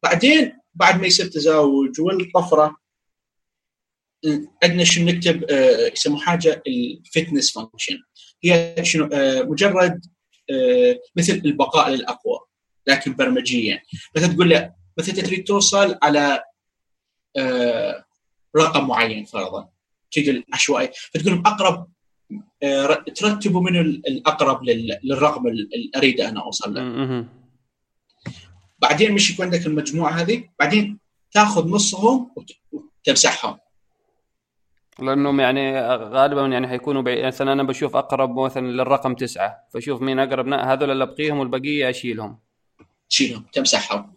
بعدين بعد ما يصير تزاوج والطفرة عندنا شنو نكتب آه، يسموه حاجة ال fitness function. هي شنو آه، مجرد آه، مثل البقاء للأقوى لكن برمجيا. مثلا تقول له مثلا تريد توصل على رقم معين فرضا. تريد العشوائي. فتقول أقرب ترتبوا من ال- الأقرب لل- للرقم ال- اللي اريد أنا أوصل له. بعدين مش يكون عندك المجموعة هذه بعدين تاخذ نصهم وت- وتمسحهم. لأنهم يعني غالبا يعني حيكونوا بعيد. مثلا أنا بشوف أقرب مثلا للرقم تسعة فاشوف مين أقرب هذول اللي أبقيهم والبقية أشيلهم. تشيلهم تمسحهم.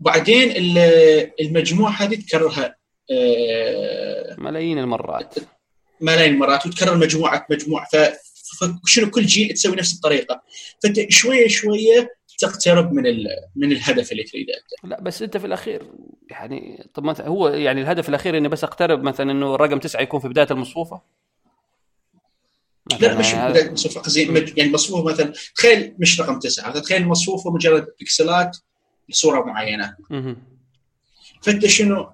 بعدين ال- المجموعة هذه تكررها آه، ملايين المرات. ملايين مرات وتكرر مجموعة مجموعة. فشنو كل جيل تسوي نفس الطريقة. فأنت شوية شوية تقترب من ال- من الهدف اللي تريده أنت. لا بس أنت في الأخير يعني طب ما هو يعني الهدف الأخير اني بس اقترب مثلا إنه الرقم تسعة يكون في بداية المصفوفة؟ لا مش بداية مصفوفة قصدي يعني مصفوفة مثلا تخيل مش رقم تسعة تخيل مصفوفة مجرد بكسلات لصورة معينة. فأنت شنو؟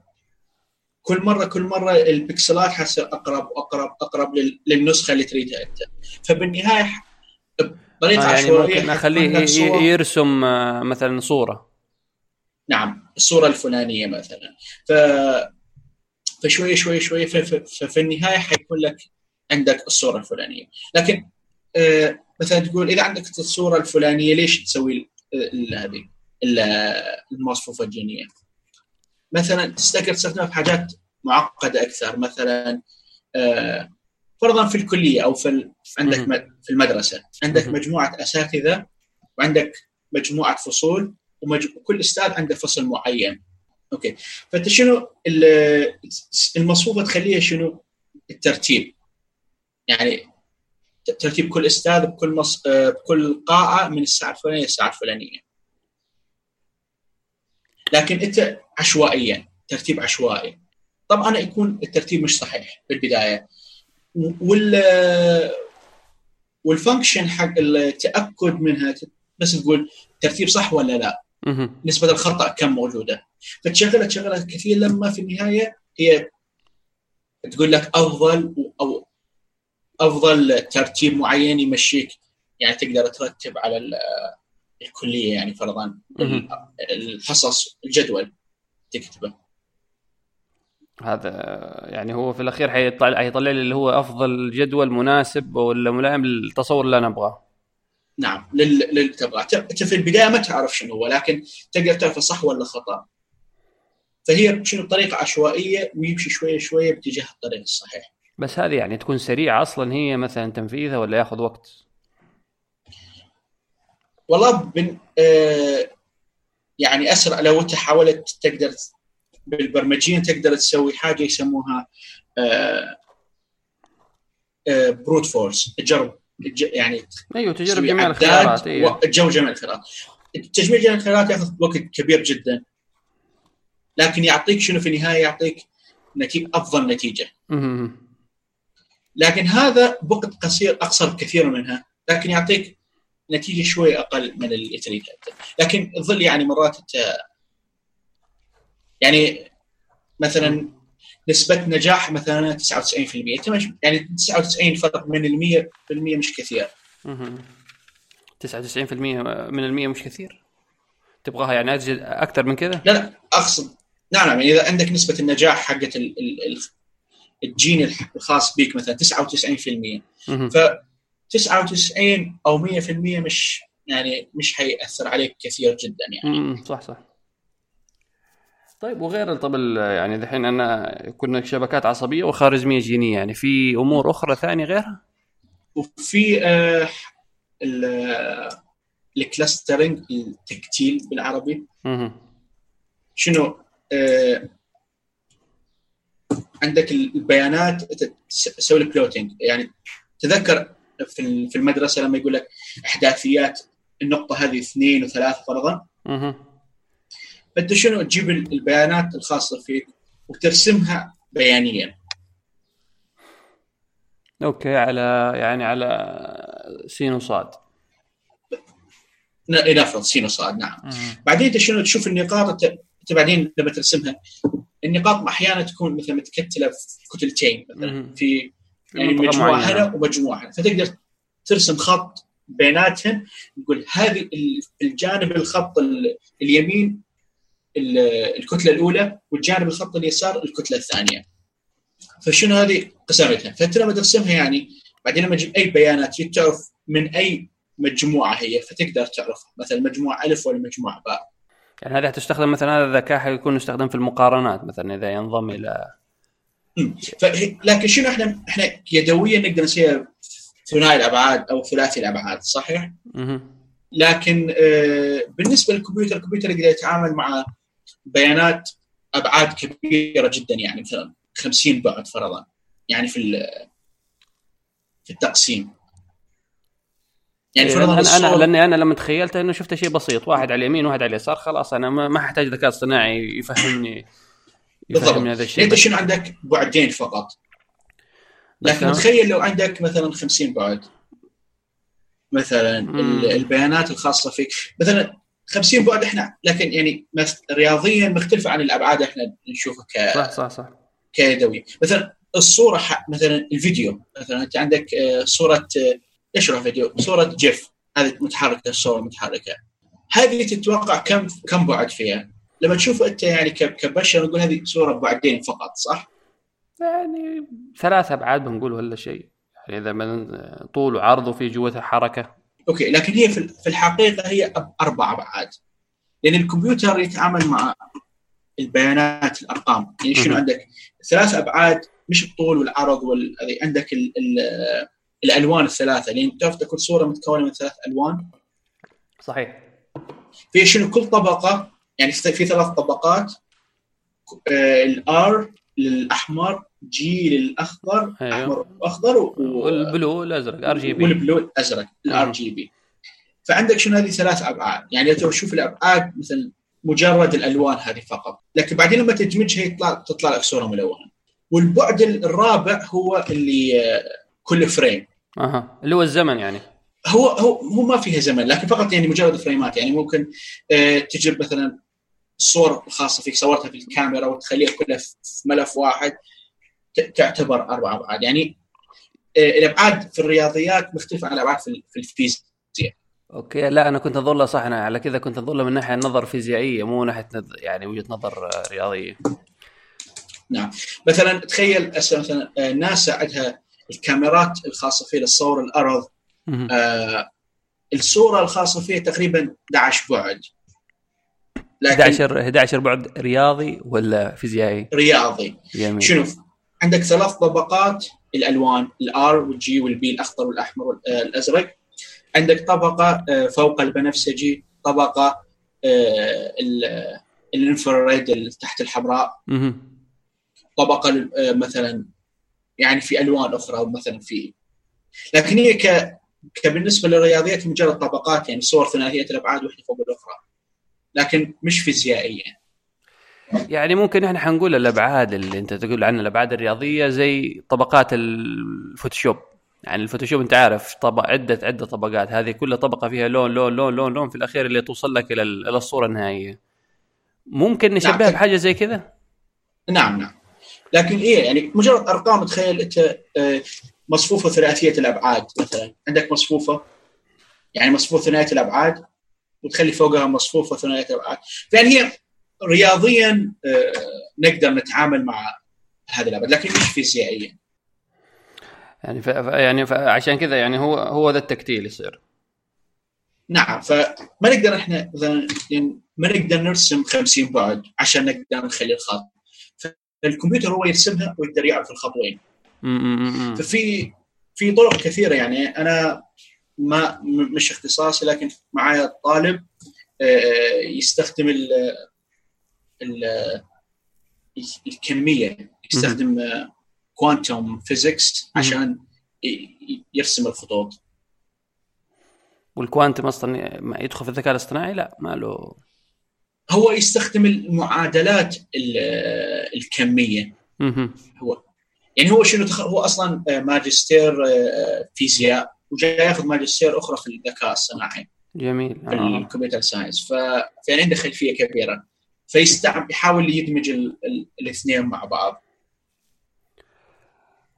كل مرة كل مرة البكسلات حتصير أقرب واقرب أقرب لل- للنسخة اللي تريدها أنت. فبالنهاية بطريقه آه يعني عشوائية. ممكن أخليه يرسم آه، مثلا صورة. نعم الصورة الفلانية مثلا. ف فشويه شوية شوية ف- ف- ففي النهاية حيكون لك عندك الصورة الفلانية. لكن آه، مثلا تقول إذا عندك الصورة الفلانية ليش تسوي هذه؟ ال- المصفوفة الجينية. مثلا تستقر تستخدمها في حاجات معقدة أكثر. مثلا آه، فرضا في الكلية أو في عندك في المدرسة. عندك. مجموعة أساتذة وعندك مجموعة فصول. وكل أستاذ عنده فصل معين. أوكي. فأنت شنو ال- المصفوفه تخليها شنو؟ الترتيب. يعني ترتيب كل أستاذ بكل مص... آه، بكل قاعة من الساعة الفلانية للساعه الفلانية. لكن أنت عشوائيا ترتيب عشوائي. طبعا يكون الترتيب مش صحيح بالبداية. وال والفانكشن حق التأكد منها بس تقول ترتيب صح ولا لا. نسبة الخطأ كم موجودة فتشغلها تشغلها كثير لما في النهاية هي تقول لك أفضل أو أفضل ترتيب معين يمشيك يعني تقدر ترتب على ال- الكلية يعني فرضا. الحصص الجدول تكتبه هذا يعني هو في الأخير حيطلع حيطلع لي اللي هو أفضل جدول مناسب ولا ملائم للتصور اللي أنا أبغاه. نعم لل- للي تبغاه انت في البداية ما تعرف شنو هو لكن تقدر تعرف صح ولا خطأ. فهي شنو طريقة عشوائية ويمشي شوية شوية باتجاه الطريق الصحيح. بس هذه يعني تكون سريعة أصلا هي مثلا تنفيذها ولا يأخذ وقت؟ والله بن آه يعني أسرع لو انت حاولت تقدر بالبرمجيين تقدر تسوي حاجة يسموها آه آه بروت فورس تجرب الج- يعني أيوه تجرب جميع الخيارات أيوه جميع الخيارات. تجميع جميع الخيارات ياخذ وقت كبير جدا. لكن يعطيك شنو في النهاية؟ يعطيك نتيجه أفضل نتيجة. لكن هذا بوقت قصير أقصر بكثير منها. لكن يعطيك نتيجة شوي أقل من أنت. لكن تظل يعني مرات يعني مثلا نسبة نجاح مثلا 99% أنت مش يعني 99 فرق من ال 100% مش كثير. مهم. 99% من المية مش كثير؟ تبغاها يعني أجل أكثر من كذا؟ لا لا اقصد نعم نعم يعني إذا عندك نسبة النجاح حقت ال- ال- ال- الجين الخاص بك مثلا 99% مهم. ف 99 أو 100% مش يعني مش حيأثر عليك كثير جدا يعني. مم، صح صح. طيب وغير طب يعني دحين أنا كنا شبكات عصبية وخارزميه جينيه يعني في أمور أخرى ثانية غيرها؟ وفي آه ال- ال clustering التكتيل بالعربي مهم. شنو آه عندك البيانات تسوي لك plotting يعني تذكر في ال- في المدرسة لما يقول لك أحداثيات النقطة هذه اثنين وثلاثة فرضا. فانت شنو تجيب ال- البيانات الخاصة فيك وترسمها بيانيا okay على يعني على سين وصاد ن- نفرض سين وصاد نعم مهم. بعدين أنت شنو تشوف النقاط أنت أنت بعدين لما ترسمها النقاط أحيانا تكون مثلا متكتلة في كتلتين مثلا. في يعني مجموعة. هنا ومجموعة هنا فتقدر ترسم خط بيناتهم تقول هذه ال- الجانب الخط ال- اليمين ال- الكتلة الأولى والجانب الخط اليسار الكتلة الثانية. فشنو هذه قسمتها فانت لما ترسمها يعني بعدين لما تجيب أي بيانات تعرف من أي مجموعة هي فتقدر تعرف مثلا مجموعة ألف ولا مجموعة باء. يعني هذا تستخدم مثلا هذا الذكاء حيكون يستخدم في المقارنات مثلا إذا ينضم إلى. فهي- لكن شنو إحنا إحنا يدويا نقدر نسويها ثنائي الأبعاد أو ثلاثي الأبعاد صحيح؟ لكن آه، بالنسبة للكمبيوتر الكمبيوتر يقدر يتعامل مع بيانات أبعاد كبيرة جدا يعني مثلا 50 بعد فرضا يعني في في التقسيم. يعني إيه، فرضا أنا أنا الصور لأني أنا لما تخيلت إنه شفت شيء بسيط واحد على اليمين وواحد على اليسار خلاص أنا ما أحتاج ذكاء اصطناعي يفهمني بالضبط. يفهمني هذا الشيء. أنت شنو عندك؟ بعدين فقط. لكن أنا- تخيل لو عندك مثلا 50 بعد مثلا مم. ال- البيانات الخاصة فيك. مثلا 50 بعد إحنا لكن يعني رياضيا مختلفة عن الأبعاد إحنا نشوفها ك صح صح صح. كيدوي مثلا الصورة ح- مثلا الفيديو مثلا أنت عندك آه، صورة آه، اشرح فيديو؟ صورة جيف. هذه متحركة الصورة متحركة. هذه تتوقع كم كم بعد فيها؟ لما تشوف أنت يعني كبشر نقول هذه صورة بعدين فقط صح؟ يعني ثلاث أبعاد بنقول ولا شيء. يعني إذا طول وعرض وفي جوتها حركة. Okay لكن هي في الحقيقة هي أربع ابعاد لأن الكمبيوتر يتعامل مع البيانات الأرقام. يعني شنو. عندك؟ ثلاث أبعاد مش الطول والعرض وال... عندك ال... ال... الألوان الثلاثة. لأن تعرف تكون صورة متكونة من ثلاث ألوان؟ صحيح. في شنو؟ كل طبقة يعني في في ثلاث طبقات ال R للأحمر G للاخضر أيوه. أحمر وأخضر و... وال blue الازرق RGB وال blue الازرق ال R. G B فعندك شنو هذه ثلاث أبعاد؟ يعني لو تشوف الأبعاد مثل مجرد الألوان هذه فقط. لكن بعدين لما تدمجها يطلع تطلع لك صورة ملونة. والبعد الرابع هو اللي آه، كل فريم. أها. اللي هو الزمن يعني. هو هو هو ما فيها زمن لكن فقط يعني مجرد فريمات. يعني ممكن آه، تجيب مثلا الصور الخاصه فيك صورتها في الكاميرا وتخليها كلها في ملف واحد. تعتبر أربع أبعاد. يعني آه، الأبعاد في الرياضيات مختلفة عن الأبعاد في ال- في الفيزياء. أوكي لا أنا كنت اظلها صح أنا على كذا كنت اظلها من ناحية نظر فيزيائية مو ناحية. يعني وجهة نظر آه، رياضية. نعم. مثلا تخيل مثلا آه، ناسا عندها الكاميرات الخاصة فيها لتصور الأرض. آه الصورة الخاصة فيها تقريبا 11 بعد. لكن 11 11 بعد رياضي ولا فيزيائي؟ رياضي. جميل. شنو؟ عندك ثلاث طبقات الألوان ال R وال G وال B الأخضر والأحمر والازرق عندك طبقة آه، فوق البنفسجي طبقة آه، ال- ال infrared اللي تحت الحمراء. طبقة آه، مثلا يعني في ألوان أخرى مثلا في لكن هي ك كبالنسبة للرياضيات مجرد طبقات يعني صور ثلاثيه الأبعاد واحدة فوق الأخرى. لكن مش فيزيائيه يعني ممكن إحنا حنقول الأبعاد اللي أنت تقول عنها الأبعاد الرياضية زي طبقات الفوتوشوب. يعني الفوتوشوب أنت عارف طبق عدة عدة طبقات. هذه كل طبقة فيها لون لون لون لون لون في الأخير اللي توصل لك إلى ال- إلى الصورة النهائية. ممكن نشبهها نعم. بحاجة زي كذا؟ نعم نعم. لكن إيه يعني مجرد أرقام تخيل أنت آه، مصفوفة ثلاثيه الأبعاد مثلا. عندك مصفوفة يعني مصفوفة ثنائية الأبعاد وتخلي فوقها مصفوفة ثنائية الأبعاد. يعني هي رياضيا آه، نقدر نتعامل مع هذه الابعاد لكن مش فيزيائيا. يعني ف... ف- يعني ف... عشان كذا يعني هو هو ذا التكتيل يصير. نعم فما نقدر إحنا يعني ما نقدر نرسم 50 بعد عشان نقدر نخلي الخط. فالكمبيوتر هو يرسمها ويقدر يعرف الخط وين م- م- م- م. ففي في طرق كثيرة. يعني أنا ما مش اختصاصي لكن معايا طالب آه، يستخدم الكمية يستخدم quantum physics عشان يرسم الخطوط. وال quantum أصلا ما يدخل في الذكاء الاصطناعي؟ لا ما له. هو يستخدم المعادلات ال- الكمية. هو يعني هو شنو تخ... هو أصلا ماجستير آه، فيزياء وجاي ياخذ ماجستير أخرى في الذكاء الصناعي جميل. في آه. الكمبيوتر ساينس. ف... فيعني عنده خلفية كبيرة. فيستعمل يحاول يدمج ال... ال... الاثنين مع بعض.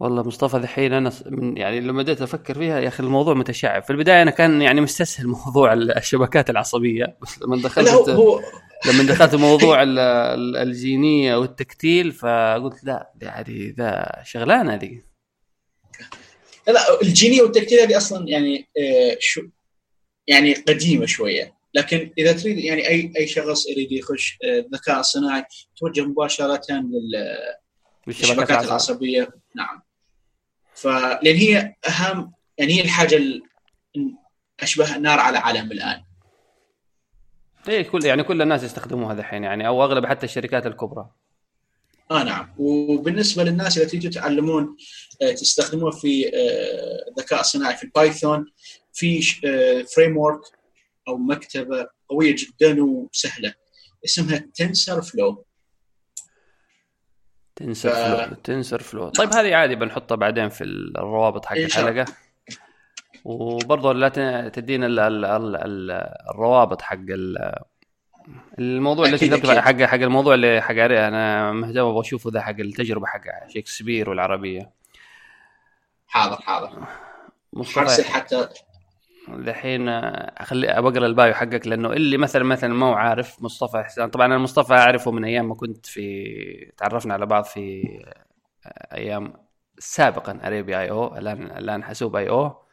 والله مصطفى دحين أنا من يعني لما بديت أفكر فيها يا أخي الموضوع متشعب. في البداية أنا كان يعني مستسهل موضوع ال- الشبكات العصبية. بس لما دخلت هو, لما دخلت موضوع ال- ال- الجينية والتكتيل فقلت لا يعني ذا شغلانة دي لا الجينية والتكتيل هذه أصلا يعني آه، شو يعني قديمة شوية. لكن إذا تريد يعني أي أي شخص يريد يخش آه، الذكاء الصناعي توجه مباشرة لل الشبكات العصبية. نعم. فلأن هي أهم يعني هي الحاجة ال- أشبه نار على علم الآن. إيه كل يعني كل الناس يستخدموها دحين يعني أو أغلب حتى الشركات الكبرى. آه نعم. وبالنسبة للناس اللي تيجوا تعلمون آه، تستخدموه في آه، الذكاء الصناعي في البايثون في framework أو مكتبة قوية جدا وسهلة. اسمها تنسر فلو. تنسر ف- فلو تنسر فلو. طيب هذه عادي بنحطها بعدين في الروابط حق. الحلقة. وبرضه لا تدينا ال- ال- ال- ال- الروابط حق ال- الموضوع اللي أكيد. حق حق الموضوع اللي حق أنا مهتم أبغى أشوفه ذا حق التجربة حق شكسبير والعربية. حاضر حاضر. حرسل حتى الحين اخلي بقرا البايو حقك لأنه اللي مثلا مثلا ما هو عارف مصطفى إحسان. طبعا أنا مصطفى أعرفه من أيام ما كنت في تعرفنا على بعض في أيام سابقا اريبيا IO الان الآن حاسوب IO.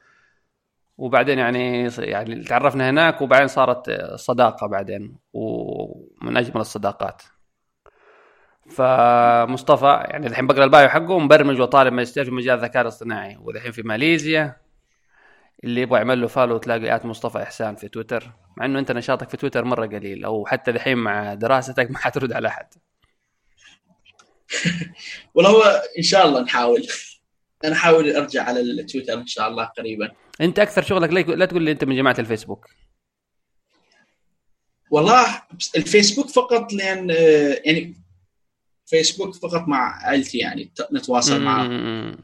وبعدين يعني يعني تعرفنا هناك وبعدين صارت صداقة بعدين ومن أجمل الصداقات. فمصطفى يعني الحين بقرأ ال bio حقه مبرمج وطالب ماجستير في مجال الذكاء الاصطناعي والحين في ماليزيا. اللي يبغى يعمل له follow تلاقي at مصطفى إحسان في تويتر مع إنه أنت نشاطك في تويتر مرة قليل أو حتى الحين مع دراستك ما حترد على أحد. والله هو إن شاء الله نحاول. أنا أحاول أرجع على التويتر إن شاء الله قريبا. أنت أكثر شغلك لا لا تقول لي أنت من جماعة الفيسبوك. والله الفيسبوك فقط لأن آه، يعني فيسبوك فقط مع عائلتي يعني نتواصل معهم.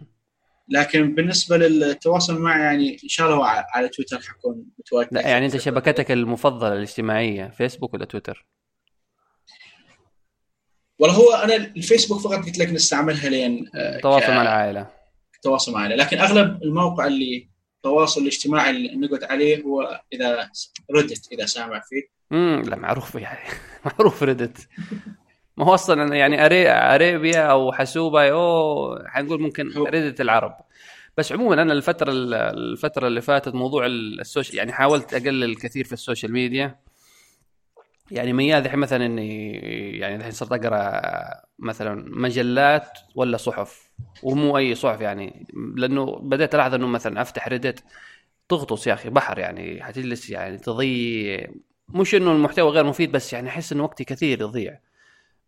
لكن بالنسبة للتواصل معي يعني إن شاء الله على تويتر حكون متواجد. لا يعني أنت شبكتك المفضلة الاجتماعية فيسبوك ولا تويتر؟ والله هو أنا الفيسبوك فقط قلت لك نستعملها لين آه، تواصل مع العائلة. تواصل معنا لكن أغلب الموقع اللي التواصل الاجتماعي اللي نقعد عليه هو إذا ردت إذا سامع فيه. امم لا معروف يعني. معروف ردت ما هو أصلا يعني أري... اريبيا أو حاسوبه أو حنقول ممكن ريدة العرب. بس عموما أنا الفترة الفترة اللي فاتت موضوع السوشيال يعني حاولت أقلل كثير في السوشيال ميديا. يعني ميال الحين مثلا إني يعني الحين صرت أقرأ مثلا مجلات ولا صحف. ومو أي صحف يعني. لأنه بديت ألاحظ إنه مثلا أفتح ريدت تغطس يا أخي بحر يعني حتجلس يعني تضيع. مش إنه المحتوى غير مفيد بس يعني أحس إنه وقتي كثير يضيع.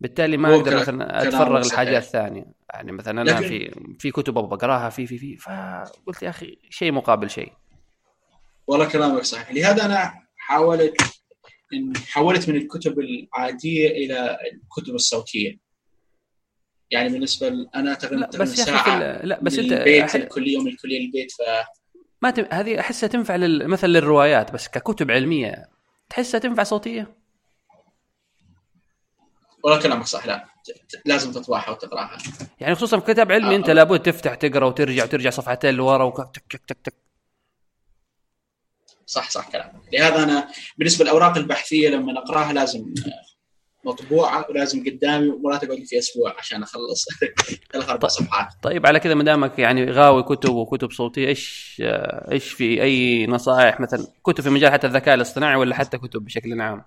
بالتالي ما أقدر مثلا أتفرغ. لحاجات ثانية. يعني مثلا أنا لكن- في في كتب أبغى أقراها في في في فقلت يا أخي شيء مقابل شيء. والله كلامك صحيح. لهذا أنا حاولت إن حولت من الكتب العادية إلى الكتب الصوتية. يعني بالنسبة ل- أنا تقريبا ساعة لا بس أنت البيت أح- الكليه ومن الكليه للبيت ف ما تم... هذه أحسها تنفع لل... مثلا للروايات بس ككتب علمية تحسها تنفع صوتية؟ والله كلامك صح لا. لازم تطبعها وتقراها. يعني خصوصا في كتاب علمي آه. أنت لابد تفتح تقرأ وترجع وترجع صفحتين لورا وك- تك تك تك تك. صح صح كلامك. لهذا أنا بالنسبة للأوراق البحثية لما اقراها لازم مطبوعة ولازم قدامي ومرات اقعد لي في أسبوع عشان أخلص ثلاث أربع صفحات. طيب على كذا ما دامك يعني غاوي كتب وكتب صوتية إيش إيش في أي نصائح مثلا؟ كتب في مجال حتى الذكاء الاصطناعي ولا حتى كتب بشكل عام؟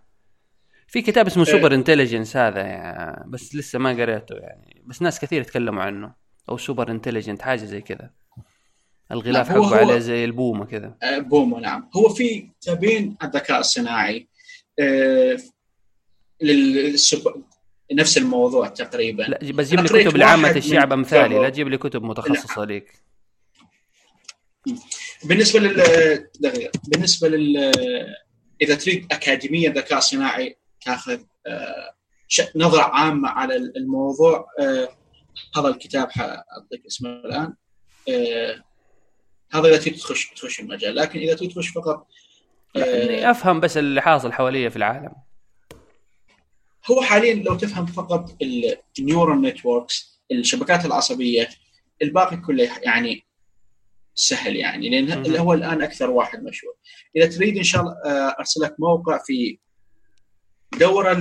في كتاب اسمه إيه. Superintelligence هذا يعني بس لسه ما قريته يعني. بس ناس كثير يتكلموا عنه. أو Super intelligent حاجة زي كذا. الغلاف لا، هو- حقه هو- عليه زي البومة كذا. آه، بومو نعم. هو في كتابين الذكاء الصناعي آه، للسب... نفس الموضوع تقريبا. لا بس جيب لي كتب لعامة الشعب أمثالي. لا تجيب لي كتب متخصصة ليك. بالنسبة لل. بالنسبة لل إذا تريد أكاديمية ذكاء صناعي تاخذ آه، نظرة عامة على الموضوع. آه، هذا الكتاب حأعطيك اسمه الآن. آه، هذا إذا تريد تخش تخش المجال. لكن إذا تريد تخش فقط آه، إني أفهم بس اللي حاصل حواليا في العالم. هو حاليا لو تفهم فقط ال neural networks الشبكات العصبية الباقي كله يعني سهل يعني لأن هو الآن أكثر واحد مشهور. إذا تريد إن شاء الله آه، أرسل لك موقع في دورة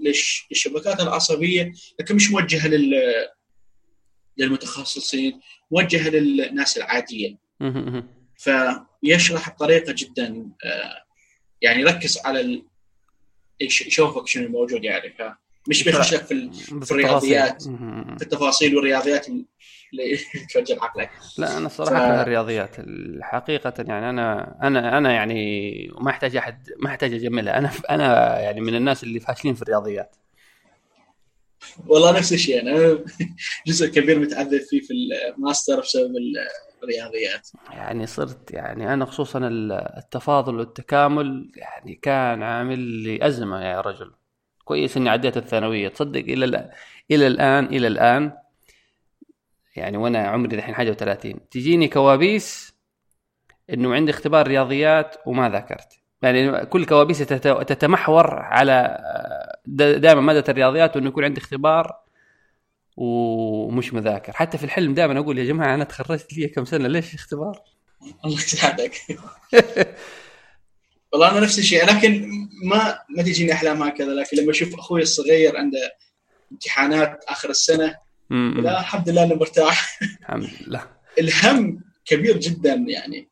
للشبكات العصبية لكن مش موجهة لل للمتخصصين موجهة للناس العادية. فيشرح بطريقة جدا آه، يعني يركز على يشوفك شنو الموجود يعني فمش بيخش لك في بس الرياضيات. في التفاصيل والرياضيات توجه عقلك. لا أنا الصراحه ف- الرياضيات حقيقة يعني أنا أنا أنا يعني ما أحتاج أحد ما أحتاج اجملها أنا أنا يعني من الناس اللي فاشلين في الرياضيات. والله نفس الشيء. أنا جزء كبير متعذب فيه في الماستر بسبب الرياضيات. يعني صرت يعني أنا خصوصا ال- التفاضل والتكامل يعني كان عامل لي أزمة يا رجل. كويس إني عديت الثانوية. تصدق إلى إلى الآن إلى الآن يعني وأنا عمري الحين حاجة و30 تجيني كوابيس إنه عندي اختبار رياضيات وما ذاكرت. يعني كل كوابيسي تت- تتمحور على دائما مادة الرياضيات وإنه يكون عندي اختبار ومش مذاكر. حتى في الحلم دائما أقول يا جماعة أنا تخرجت لي كم سنة ليش اختبار؟ الله يساعدك. والله أنا نفس الشيء لكن ما ما تجيني أحلام هكذا لكن لما أشوف أخوي الصغير عنده امتحانات آخر السنة. لا الحمد لله إنه مرتاح. الحمد لله. الهم كبير جدا يعني.